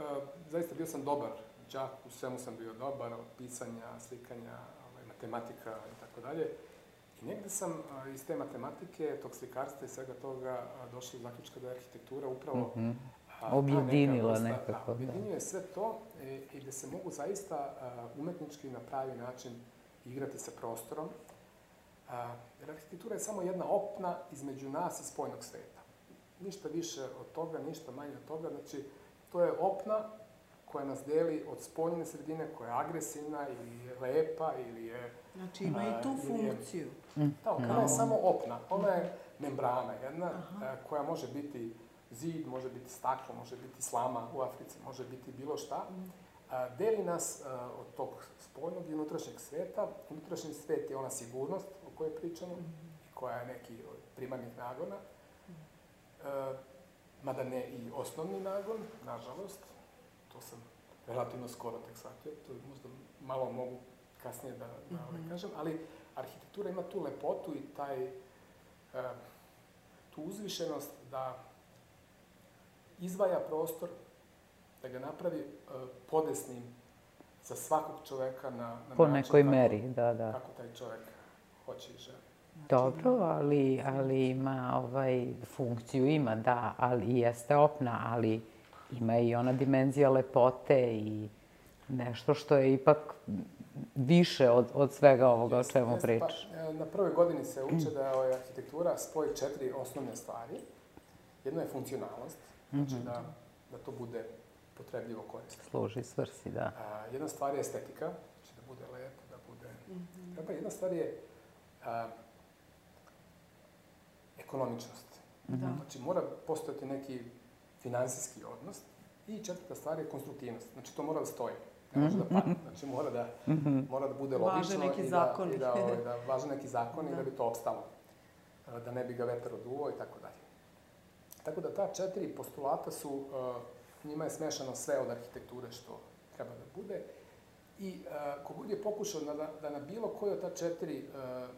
zaista bio sam dobar đak, u svemu sam bio dobar, od pisanja, slikanja, ovaj, matematika i tako dalje. I negde sam uh, iz te matematike, tog slikarstva i svega toga uh, došao do zaključka da je arhitektura upravo a, ta Objedinila neka nekako, da. Objedinjuje sve to e, i da se mogu zaista a, umetnički na pravi način igrati sa prostorom. A, jer arhitektura je samo jedna opna između nas i spoljnog sveta. Ništa više od toga, ništa manje od toga. Znači, to je opna koja nas deli od spoljne sredine, koja je agresivna ili je lepa ili je... Znači ima i tu je- funkciju. Da, ona je samo opna. Ona je membrana jedna koja može biti zid, može biti staklo, može biti slama u Africi, može biti bilo šta. A, deli nas a, od tog spoljnog i unutrašnjeg sveta. Unutrašnji svet je ona sigurnost o kojoj pričamo, i koja je neki od primarnih nagona. E, mada ne i osnovni nagon, nažalost. To sam relativno skoro tek shvatio, to možda malo mogu kasnije da, da ovaj, kažem, ali arhitektura ima tu lepotu i taj, e, tu uzvišenost da izdvaja prostor, da ga napravi e, podesnim za svakog čoveka na, na Po način nekoj kako, meri, da, da. kako taj čovek hoće i želi. Dobro, ali, ali ima ovaj, funkciju ima, da, ali i jeste opna, ali ima i ona dimenzija lepote i nešto što je ipak više od, od svega ovoga o čemu pričaš. Pa, e, na prvoj godini se uče da je ovaj, arhitektura spoj četiri osnovne stvari. Jedno je funkcionalnost, znači Mhm. da, da to bude potrebljivo korisno. Služi svrsi, da. A, jedna stvar je estetika, znači da bude lepo, da bude... Treba, jedna stvar je a, ekonomičnost. Da. Znači mora postojati neki finansijski odnos. I četvrta stvar je konstruktivnost. Znači to mora da stoji. Ne može da padne. Znači mora da, mora da bude Važe logično neki i da, zakoni. i da, ovaj, da važe neki zakon i Da. da bi to opstalo. Da ne bi ga vetar oduo i tako dalje. Tako da ta četiri postulata su, uh, njima je smešano sve od arhitekture što treba da bude. I uh, kogod je pokušao da, da, da na bilo koje od ta četiri uh,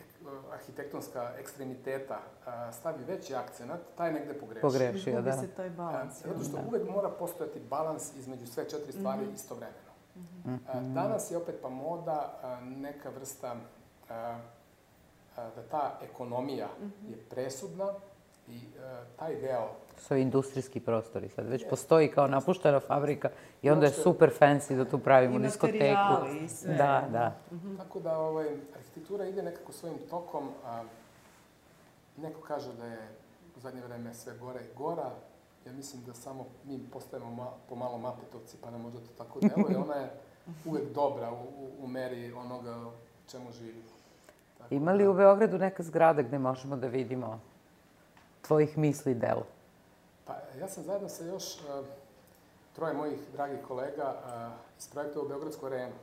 ek- arhitektonska ekstremiteta uh, stavi veći akcenat, taj negde pogreši. Pogrešio, Izgubi da. se taj balans. Zato što Da. uvek mora postojati balans između sve četiri stvari istovremeno. A, Danas je opet pa moda neka vrsta da ta ekonomija je presudna i a, taj deo su industrijski prostori sad. Već postoji kao napuštena fabrika i onda je super fancy da tu pravimo I diskoteku. materijali i sve. Da, da. Tako da ovaj, arhitektura ide nekako svojim tokom. A, neko kaže da je u zadnje vreme sve gora i gora. Ja mislim da samo mi postajemo ma, pomalo mapetovci, pa nam možda to tako deluje. Ona je uvek dobra u, u, u meri onoga čemu živimo. Tako Ima li da- u Beogradu neka zgrada gde možemo da vidimo tvojih misli i delo? Pa ja sam zajedno sa još uh, troje mojih dragih kolega uh, isprojektovao Beogradsku arenu.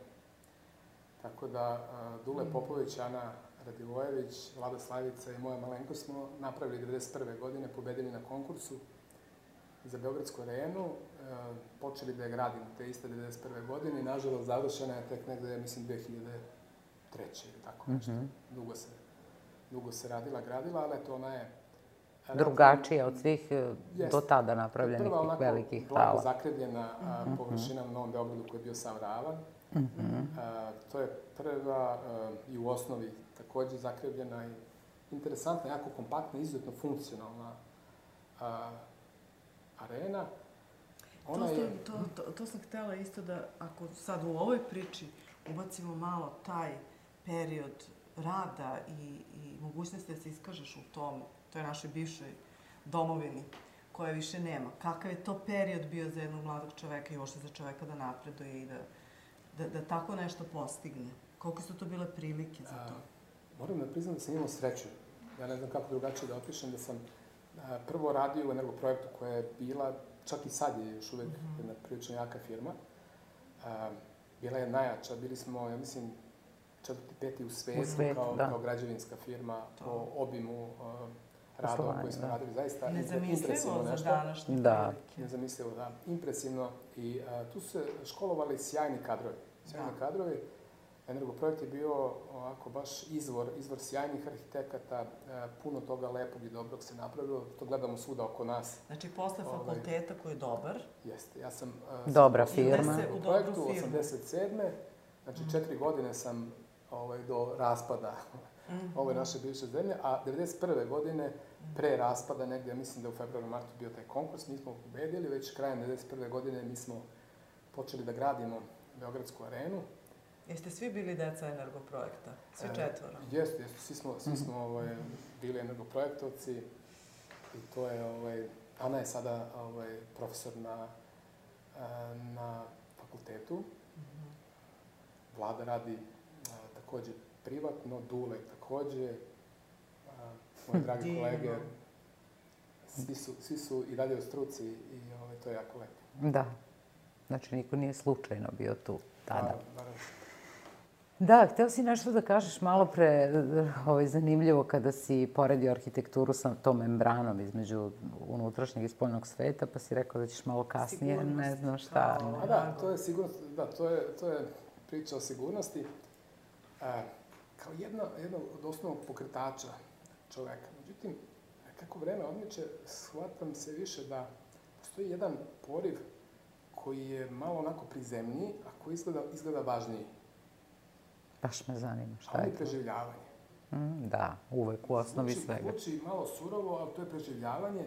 Tako da uh, Dule Popović, Ana Radivojević, Vlada Slavica i moja malenko smo napravili 91. godine, pobedili na konkursu za Beogradsku arenu, počeli da je gradimo te iste 91. godine i nažalost završena je tek negde, mislim, 2003. ili tako nešto. Dugo se, dugo se radila, gradila, ali eto ona je Drugačija od svih e, do tada napravljenih Prva tih onako velikih hala. zakrivljena a, površina u Novom Beogradu koji je bio sam ravan. A, to je prva a, i u osnovi takođe zakrivljena i interesantna, jako kompaktna, izuzetno funkcionalna a, arena. Ona to, je, to, to, to sam htela isto da, ako sad u ovoj priči ubacimo malo taj period rada i, i mogućnosti da se iskažeš u tom, toj našoj bivšoj domovini, koje više nema. Kakav je to period bio za jednog mladog čoveka i uopšte za čoveka da napreduje i da, da, da tako nešto postigne? Koliko su to bile prilike za to? A, moram da priznam da sam imao sreću. Ja ne znam kako drugačije da opišem, da sam a, prvo radio u energoprojektu koja je bila, čak i sad je još uvek jedna prilično jaka firma. A, bila je najjača, bili smo, ja mislim, četvrti, peti u svetu, svetu, kao, da. kao građevinska firma To. po obimu a, radova Poslovanja, koji smo da. radili. Zaista impresivno za nešto. današnje Da. Nezamislivo, da. Impresivno. I a, tu su se školovali sjajni kadrovi. Sjajni Da. kadrovi. Energoprojekt je bio ovako baš izvor, izvor sjajnih arhitekata, e, puno toga lepog i dobrog se napravilo, to gledamo svuda oko nas. Znači, posle Ovaj. fakulteta koji je dobar, Jeste, ja sam... e, Dobra sam firma. U projektu firmu. 87. Znači, četiri godine sam ovaj, do raspada ove naše bivše zemlje, a 91. godine, pre raspada, negde, ja mislim da u februaru, martu bio taj konkurs, mi smo pobedili, već krajem 91. godine mi smo počeli da gradimo Beogradsku arenu. Jeste svi bili deca energoprojekta? Svi E, četvoro? Jeste, jeste, svi smo, svi smo ovaj, bili energoprojektovci i to je, ovaj, Ana je sada ovaj, profesor na, e, na fakultetu. Vlada radi a, takođe privatno, Dule takođe, moje drage Divno. kolege svi su, svi su i dalje u struci i ovaj, to je jako lepo. Da. Znači, niko nije slučajno bio tu tada. Naravno. Da, hteo si nešto da kažeš malo pre, ovaj, zanimljivo kada si poredio arhitekturu sa tom membranom između unutrašnjeg i spoljnog sveta, pa si rekao da ćeš malo kasnije, Sigurnost. ne znam šta. Kao- A da, to je sigurnost, da, to je, to je priča o sigurnosti. E, kao jedna, jedna od osnovnog pokretača čoveka. Međutim, kako vreme odmiče, shvatam se više da postoji jedan poriv koji je malo onako prizemniji, a koji izgleda, izgleda važniji. Baš me zanima šta je to. preživljavanje. Mm, da, uvek u osnovi Zvuči- svega. Zvuči malo surovo, ali to je preživljavanje.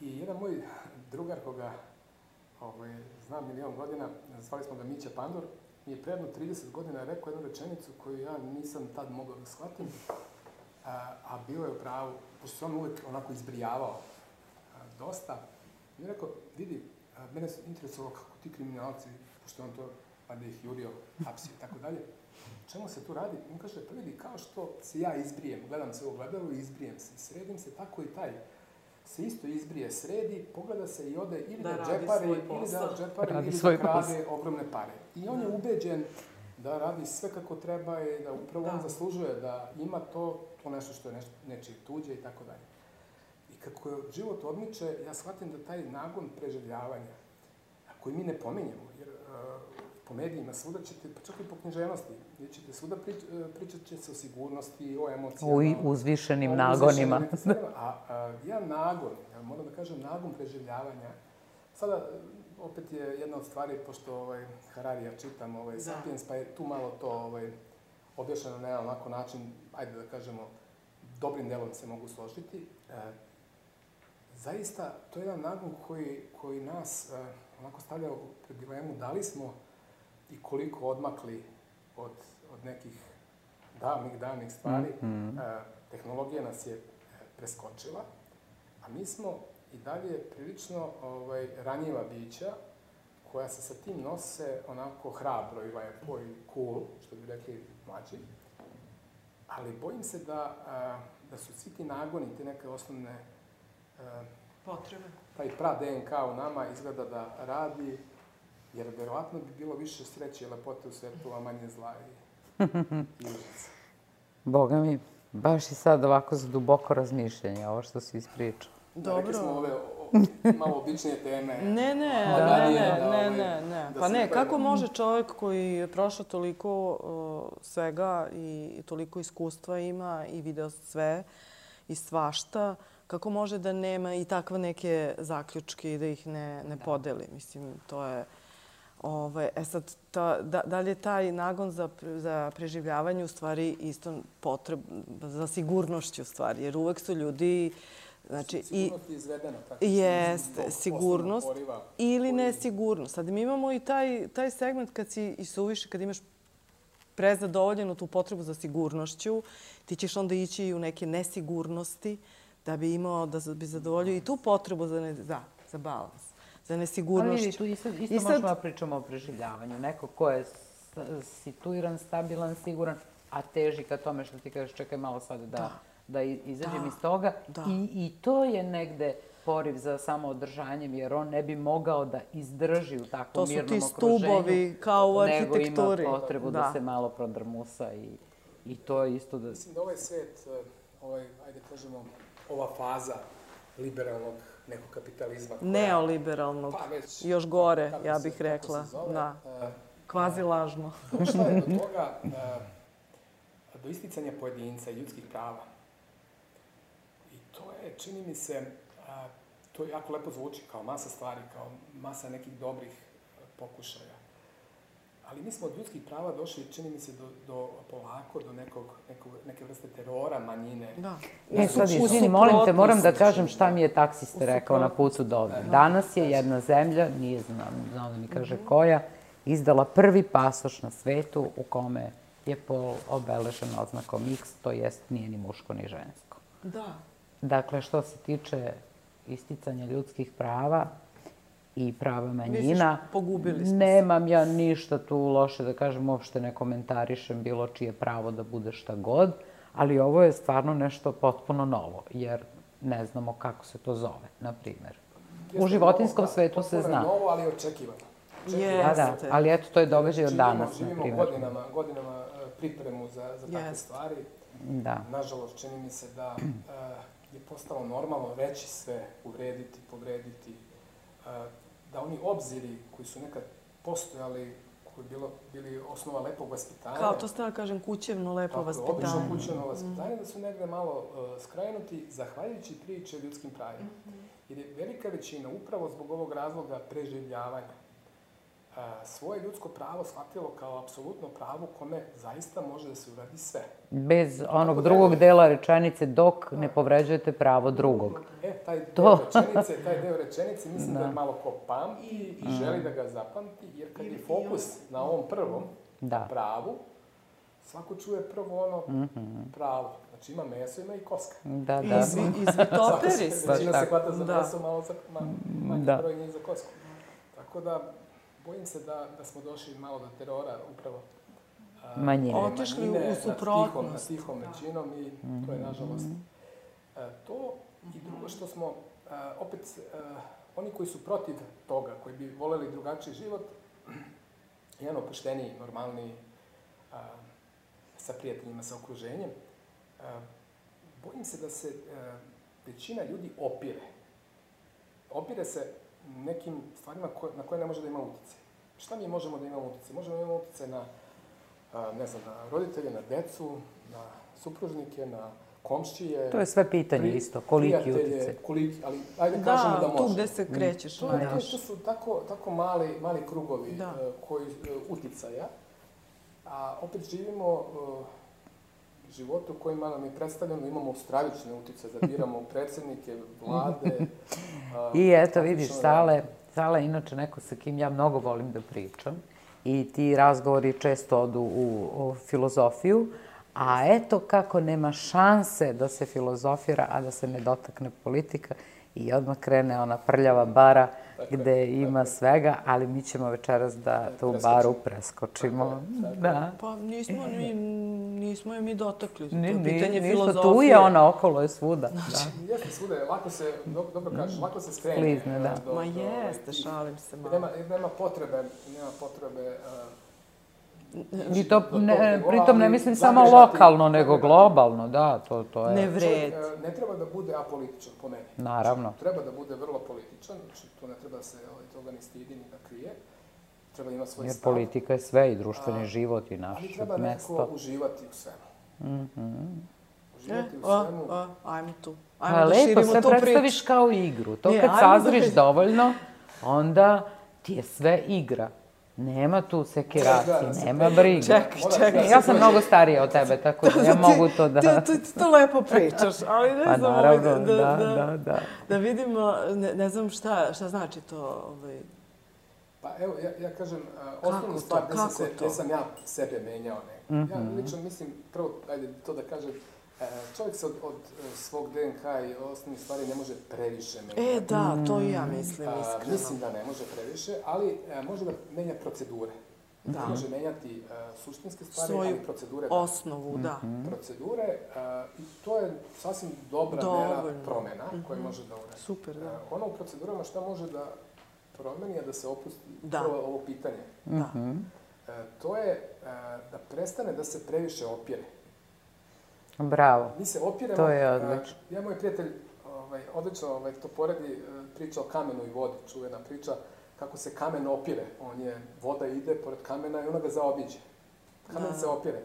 I jedan moj drugar koga ovaj, znam milion godina, zvali smo ga Mića Pandor, mi je predno 30 godina rekao jednu rečenicu koju ja nisam tad mogao da shvatim, a, a bio je u pravu, pošto se on uvek onako izbrijavao a, dosta. Mi je rekao, vidi, a, mene se interesovalo kako ti kriminalci, pošto on to, pa da ih jurio, hapsio i tako dalje, čemu se tu radi? On kaže, pa vidi, kao što se ja izbrijem, gledam se u ogledalu i izbrijem se, sredim se, tako i taj se isto izbrije, sredi, pogleda se i ode ili Da da, džepari, ili da džepari, Radi ili da krade ogromne pare. I on je ubeđen da radi sve kako treba i da upravo on Da. zaslužuje da ima to, to nešto što je nešto, nečije tuđe i tako dalje. I kako život odmiče, ja shvatim da taj nagon preživljavanja, koji mi ne pominjemo, jer uh, po medijima svuda ćete, pa čak i po književnosti, gdje ćete svuda prič, uh, pričat će se o sigurnosti, o emocijama. U i- uzvišenim o nagonima. uzvišenim. A, a ja nagon, ja moram da kažem nagon preživljavanja, sada opet je jedna od stvari, pošto ovaj, Hararija čitam, ovaj, Da. Sapiens, pa je tu malo to ovaj, objašnjeno na jedan onako način, ajde da kažemo, dobrim delom se mogu složiti. E, zaista, to je jedan nagon koji, koji nas e, onako stavlja u dilemu da li smo i koliko odmakli od, od nekih davnih, davnih stvari. Mhm. E, tehnologija nas je e, preskočila, a mi smo i dalje prilično ovaj, ranjiva bića koja se sa tim nose onako hrabro i lepo i cool, što bi rekli mlađi. Ali bojim se da, a, da su svi ti nagoni, te neke osnovne, a, Potrebe. taj pra DNK u nama izgleda da radi, jer verovatno bi bilo više sreće i lepote u svetu, a manje zla i, i užasa. Boga mi, baš i sad ovako za duboko razmišljanje, ovo što si ispričao. Da, rekli smo Dobro. ove malo običnije teme. Ne, ne, Da, ne, nije, ne, da, ne, ovaj, ne, ne. da Pa ne, kako može čovjek koji je prošao toliko uh, svega i toliko iskustva ima i video sve i svašta, kako može da nema i takve neke zaključke i da ih ne, ne podeli? Mislim, to je... Ovaj, e sad, ta, da, da li je taj nagon za, za preživljavanje u stvari isto potreb za sigurnošću u stvari? Jer uvek su ljudi, znači, i, Sigurnost je izvedena. Tako, Jest, zbog sigurnost ili nesigurnost. Sad mi imamo i taj, taj segment kad si i suviše, kad imaš prezadovoljenu tu potrebu za sigurnošću, ti ćeš onda ići i u neke nesigurnosti da bi imao, da bi zadovoljio i tu potrebu za, ne, za, za balans, za Ali nesigurnošću. vidi, tu isto, isto I sad- možemo da pričamo o preživljavanju. Neko ko je situiran, stabilan, siguran, a teži ka tome što ti kažeš, čekaj malo sad da, da. Da. izađem Da, iz toga. da. I, I to je negde poriv za samoodržanjem, jer on ne bi mogao da izdrži u takvom To su mirnom ti okruženju. stubovi kao u Nego arhitekturi. ima potrebu da. Da. se malo prodrmusa i, i to je isto da... Mislim da ovaj svet, eh, ovaj, ajde kažemo, ova faza liberalnog nekog kapitalizma. koja- Neoliberalnog. Pa već, Još gore, kako ja se- bih kako rekla. se zove, Da. eh, Kvazi lažno. došla je do toga, do isticanja pojedinca i ljudskih prava. To je, čini mi se, a, to jako lepo zvuči kao masa stvari, kao masa nekih dobrih eh, pokušaja. Ali mi smo od ljudskih prava došli, čini mi se, do, do polako, do nekog, nekog, neke vrste terora manjine. Da. E, su- sad, izvini, molim te, moram da kažem šta mi je taksista rekao na putu do ovde. Danas je jedna zemlja, nije znam, znao da mi kaže koja, izdala prvi pasoš na svetu u kome je pol obeležen oznakom X, to jest nije ni muško ni žensko. Da. Dakle, što se tiče isticanja ljudskih prava i prava manjina, Misliš, pogubili smo se? nemam ja ništa tu loše da kažem, uopšte ne komentarišem bilo čije pravo da bude šta god, ali ovo je stvarno nešto potpuno novo, jer ne znamo kako se to zove, na primjer. Jeste U životinskom novo, da, svetu se potpuno je zna. novo, ali očekivano. Je. Da, da, Jeste. ali eto, to je događaj od Živimo- danas, na Živimo primjer. godinama, godinama e, pripremu za, za takve Jeste. stvari. Da. Nažalost, čini mi se da e, je postalo normalno reći sve, uvrediti, povrediti, da oni obziri koji su nekad postojali, koji bilo, bili osnova lepog vaspitanja, Kao to stava kažem kućevno lepo tako, vaspitanje. obično kućeno vaspitanje, da su negde malo e, skrajnuti, zahvaljujući priče o ljudskim pravima. Jer je velika većina, upravo zbog ovog razloga preživljavanja, svoje ljudsko pravo shvatilo kao apsolutno pravo kome zaista može da se uradi sve. Bez Tako onog da drugog je- dela rečenice, dok ne povređujete pravo drugog. E, taj To. deo rečenice, taj deo rečenice mislim da, Da. je malo ko pamti i želi da ga zapamti, jer kad je fokus na ovom prvom, Da. pravu, svako čuje prvo ono pravo. Znači ima meso, ima i koska. Da, I da. svi, i su. se, većina se tako. hvata za Da. meso, malo za, ma, manji Da. broj njih za kosku. Tako da, bojim se da, da smo došli malo do terora upravo. a, Manjine. ove Otišli u suprotnost. Nad tihom većinom i to je nažalost e, to. I drugo što smo, e, opet, e, oni koji su protiv toga, koji bi voleli drugačiji život, jedan opušteniji, normalniji, a, sa prijateljima, sa okruženjem, a, bojim se da se većina ljudi opire. Opire se nekim stvarima koje, na koje ne može da ima utjecaj. Šta mi možemo da imamo utjecaj? Možemo da imamo utjecaj na, ne znam, na roditelje, na decu, na supružnike, na komšije. To je sve pitanje pri- isto, koliki prijatelje, utjecaj. Koliki, ali ajde kažemo da Da, može. tu gde se krećeš. To, je, to, to su tako, tako mali, mali krugovi Da. e, koji, e, uticaja, a opet živimo e, životu kojima nam je predstavljeno, imamo stravične utice, da biramo predsednike, vlade. I eto, vidiš, Sale, Sale inače neko sa kim ja mnogo volim da pričam i ti razgovori često odu u, u filozofiju, a eto kako nema šanse da se filozofira, a da se ne dotakne politika i odmah krene ona prljava bara gde ima svega, ali mi ćemo večeras da tu preskočimo. baru preskočimo. Da. Pa nismo, ni, nismo je mi dotakli. To Ni, je ni, pitanje ništa, filozofije. tu je ona, okolo je svuda. Da. Jeste svuda, je, lako se, do- dobro kažeš, lako se skrene. Sklizne, da. do- Ma do, ovaj, jeste, šalim se malo. Nema, nema potrebe, nema potrebe uh, I to, tog ne, pritom ne ali mislim samo zadržati- lokalno, nego globalno, da, to, to je... Ne Čovjek vredi. e, ne treba da bude apolitičan, po meni. Naravno. Znači, treba da bude vrlo političan, znači to ne treba da se ovaj, toga ni stidi ni da krije. Treba da ima svoj Jer stav. politika je sve i društveni A, život i Ali naše treba nekako mesto. uživati u svemu. Mhm. Uživati E, u a, svemu. a, ajmo tu. Pa Ajmo da lepo, širimo sve tu predstaviš kao igru. To Ne, kad da sazriš dovoljno, onda ti je sve igra. Nema tu Da, da nema brige. Čekaj, Mora čekaj. da se Ja sam prođe. mnogo starija od tebe, tako da ja mogu to da... Ti, ti, ti to lepo pričaš, ali ne Pa znam, naravno, ovaj, da, da, da. da vidimo, ne, ne znam šta, šta znači to, ovaj, Pa evo, ja, ja kažem, osnovnu to? stvar gde sam, se, gde sam ja sebe menjao ne. Ja Mhm. lično mislim, prvo, ajde to da kažem, čovjek se od, od e, svog DNK i osnovnih stvari ne može previše menjati. E, da, to i ja mislim, A, iskreno. mislim da ne može previše, ali e, može da menja procedure. Da. Ne može menjati e, suštinske stvari, Svoju ali procedure da. Osnovu, da. Procedure, e, i to je sasvim dobra mera Dovoljno. promena koja može da uradi. Super, da. E, ono u procedurama šta može da promeni, a da se opusti Da. prvo ovo pitanje. Da. Mhm. E, to je e, da prestane da se previše opire. Bravo. Mi se opiremo... To je odlično. ja, moj prijatelj, ovaj, odlično ovaj, to poredi, e, priča o kamenu i vodi, čuvena priča, kako se kamen opire. On je, voda ide pored kamena i ona ga zaobiđe. Kamen Da. se opire.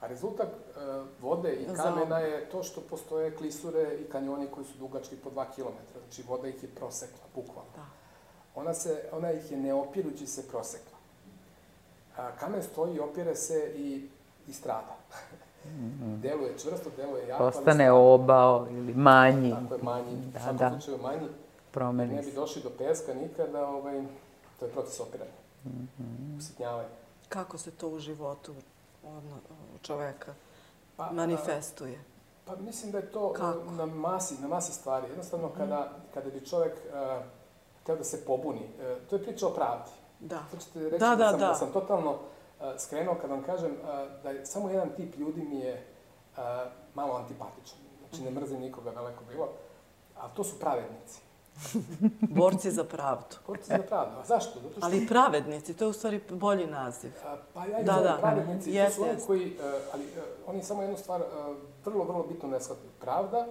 A rezultat e, vode i kamena je to što postoje klisure i kanjoni koji su dugački po 2 km. Znači voda ih je prosekla, bukvalno. Da. Ona, se, ona ih je ne opirući se prosekla. A, kamen stoji opire se i, i strada. Deluje čvrsto, deluje jako, Postane obao ili manji. Tako je manji, u Da, svakom da. slučaju manji. Ne Promeni bi se. došli do peska nikada, ovaj, to je proces opiranja. Mhm. Usitnjavanje. Kako se to u životu odno, čoveka Pa, a, manifestuje? Pa mislim da je to Kako? na masi, na masi stvari. Jednostavno, kada, kada bi čovjek uh, hteo da se pobuni, e, to je priča o pravdi. Da. To ćete reći Da, da, da, sam, da. da sam totalno uh, skrenuo kad vam kažem uh, da je samo jedan tip ljudi mi je uh, malo antipatičan. Znači, ne mrzim nikoga daleko bilo. A to su pravednici. Borci za pravdu. Borci za pravdu. A zašto? Zato što... Ali pravednici, to je u stvari bolji naziv. A, Pa ja ih Da, da, pravednici, Jeste, to su oni jeste. koji, uh, ali uh, oni samo jednu stvar uh, vrlo, vrlo bitno ne shvataju. Pravda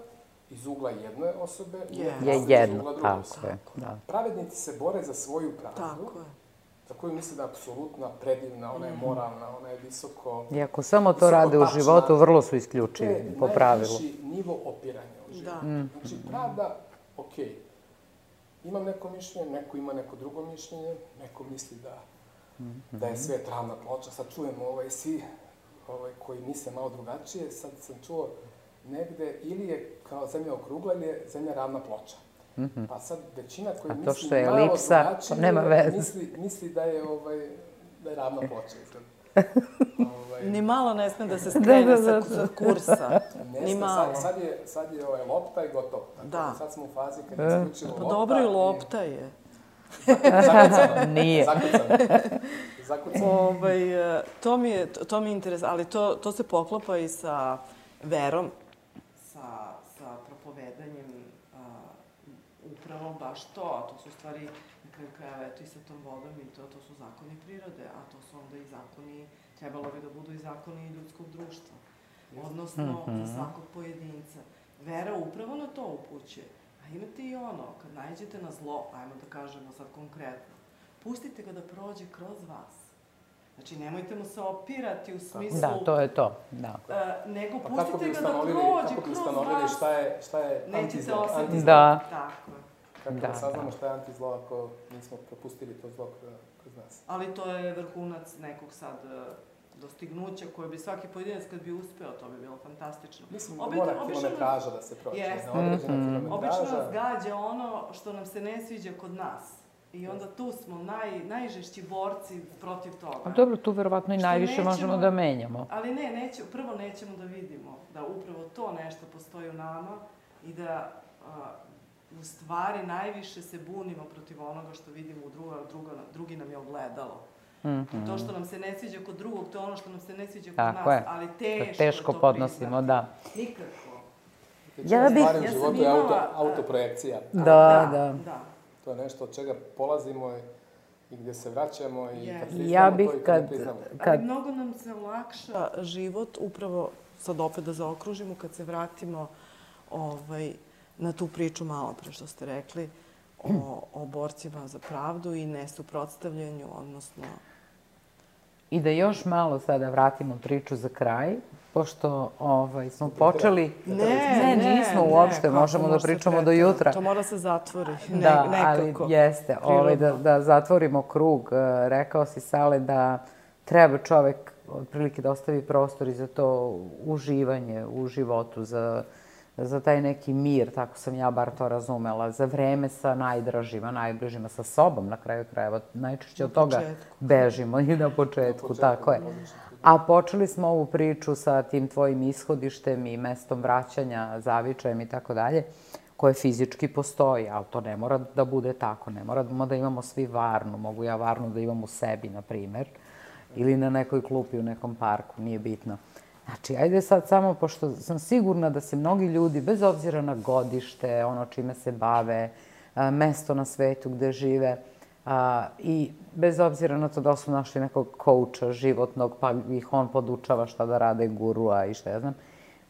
iz ugla jedne osobe Je. Je pravda iz jedno, ugla druge tako osobe. je. Da. Pravednici se bore za svoju pravdu, Tako je. Za koju misle da je apsolutna, predivna, ona je Mhm. moralna, ona je visoko... Iako samo to rade u tačna. životu, vrlo su To je isključivi, po pravilu. najviši nivo opiranja u životu. Da. Znači, pravda, okej, imam neko mišljenje, neko ima neko drugo mišljenje, neko misli da, da je svet ravna ploča. Sad čujemo ovaj, svi ovaj, koji misle malo drugačije, sad sam čuo negde, ili je kao zemlja okrugla ili je zemlja ravna ploča. Pa sad većina koji Mhm. A to misli što je elipsa, to nema veze. Misli, misli da je, ovaj, da je ravna ploča. ovaj, Ni malo ne sme da se skrene Da, da, da, sa, sa kursa. Ne Ni sme, malo. sad, sad je, sad je ovaj, lopta i gotovo. Tako Da. Sad smo u fazi kad je isključivo Pa lopta. dobro i i- lopta je. Zakucano. Nije. Zakucano. Zakucano. Ovaj, e, to mi je, to mi je interes, ali to, to se poklapa i sa verom, sa, sa propovedanjem a, upravo baš to, a to su stvari na kraju krajeva, eto i sa tom vodom i to, to su zakoni prirode, a to su onda i zakoni, trebalo bi da budu i zakoni ljudskog društva, odnosno za svakog pojedinca. Vera upravo na to upućuje. A imate i ono, kad najđete na zlo, ajmo da kažemo sad konkretno, pustite ga da prođe kroz vas. Znači, nemojte mu se opirati u smislu... Da, to je to. Da. e, nego Pa kako pustite bi ga da prođe kako bi kroz ustanovili vas. šta je, šta je Nećete antizlo? osetiti. antizlo? Da. Tako je. Kako Da, da, saznamo da. šta je antizlo ako nismo propustili to zlo kroz, nas? Ali to je vrhunac nekog sad e, dostignuća koje bi svaki pojedinac kad bi uspeo, to bi bilo fantastično. Mislim da Obično- mora obično kilometraža da se prođe. Jeste. Na određena Mhm. kilometraža. Obično nas gađa ono što nam se ne sviđa kod nas. I onda tu smo naj, najžešći borci protiv toga. A dobro, tu verovatno i Što najviše nećemo- možemo da menjamo. Ali ne, neće, prvo nećemo da vidimo da upravo to nešto postoji u nama i da a, u stvari najviše se bunimo protiv onoga što vidimo u druga, druga, drugi nam je ogledalo. Mhm. To što nam se ne sviđa kod drugog, to je ono što nam se ne sviđa kod Tako nas, je. ali To teško, teško to podnosimo, priznati. da. Nikako. Ja Ja bih- ja sam auto, imala, a- autoprojekcija. Da, da. da. To je nešto od čega polazimo i, i gde se vraćamo i Jeste. kad priznamo Ja bih to i kad, kad, ne priznamo. kad Ali mnogo nam se olakša život, upravo sad opet da zaokružimo, kad se vratimo ovaj, na tu priču malo pre što ste rekli, o, o borcima za pravdu i nesuprotstavljanju, odnosno... I da još malo sada vratimo priču za kraj, pošto ovaj, smo počeli... Ne, ne, nismo uopšte, kako možemo da pričamo do pretera- jutra. To mora se zatvori, ne, da, nekako. ali jeste, ovaj, da, da zatvorimo krug. E, Rekao si, Sale, da treba čovek otprilike da ostavi prostor i za to uživanje u životu, za, za taj neki mir, tako sam ja bar to razumela, za vreme sa najdražima, najbližima, sa sobom na kraju krajeva. Najčešće od toga bežimo i na početku, tako je. A počeli smo ovu priču sa tim tvojim ishodištem i mestom vraćanja, zavičajem i tako dalje, koje fizički postoji, ali to ne mora da bude tako. Ne moramo da imamo svi varnu. Mogu ja varnu da imam u sebi, na primer, ili na nekoj klupi u nekom parku, nije bitno. Znači, ajde sad samo, pošto sam sigurna da se mnogi ljudi, bez obzira na godište, ono čime se bave, mesto na svetu gde žive, i bez obzira na to da su našli nekog kouča životnog, pa ih on podučava šta da rade gurua i šta ja znam,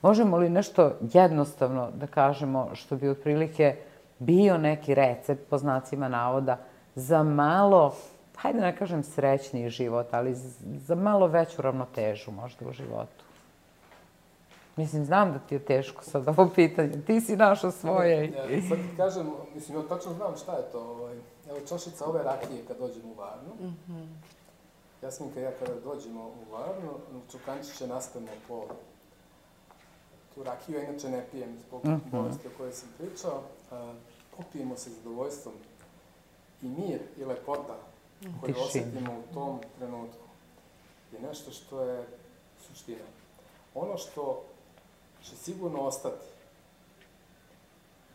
možemo li nešto jednostavno da kažemo što bi otprilike bio neki recept, po znacima navoda, za malo, hajde ne kažem srećniji život, ali za malo veću ravnotežu možda u životu? Mislim, znam da ti je teško sad ovo pitanje. Ti si našao svoje. Ja, sad ti kažem, mislim, ja tačno znam šta je to. Ovaj, evo, čašica ove rakije kad dođemo u Varnu. Jasminka i ja kada dođemo u Varnu, čukančiće nastavimo po tu rakiju, ja inače ne pijem zbog bolesti o kojoj sam pričao. A, popijemo se zadovoljstvom i mir i lepota koju Tišina. osetimo u tom trenutku je nešto što je suština. Ono što će sigurno ostati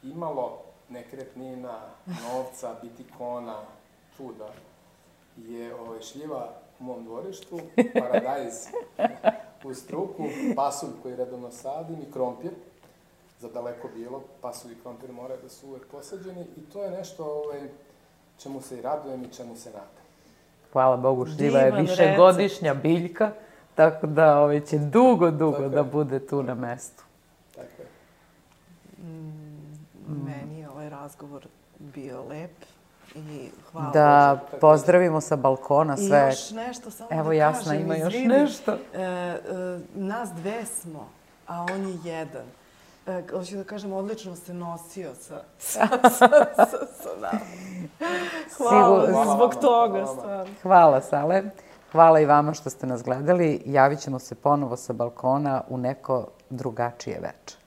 imalo nekretnina, novca, bitikona, čuda, je ovaj, šljiva u mom dvorištu, paradajz u struku, pasulj koji redovno sadim i krompir. za daleko bilo, pasovi i krompir moraju da su uvek posađeni i to je nešto ovaj, čemu se i radujem i čemu se nadam. Hvala Bogu, šljiva je višegodišnja biljka, tako da ovaj, će dugo, dugo Tako je. da bude tu na mestu. Tako je. Meni je ovaj razgovor bio lep i hvala Da Bože, pozdravimo sa balkona I sve. još nešto samo Evo, da Jasna kažem, ima još izvini. nešto. E, e, nas dve smo, a on je jedan. E, hoću da kažem, odlično se nosio sa, sa, sa, sa, sa nama. Hvala Sigur- zbog toga, Hvala. stvarno. Hvala, Sale. Hvala i vama što ste nas gledali. Javit ćemo se ponovo sa balkona u neko drugačije veče.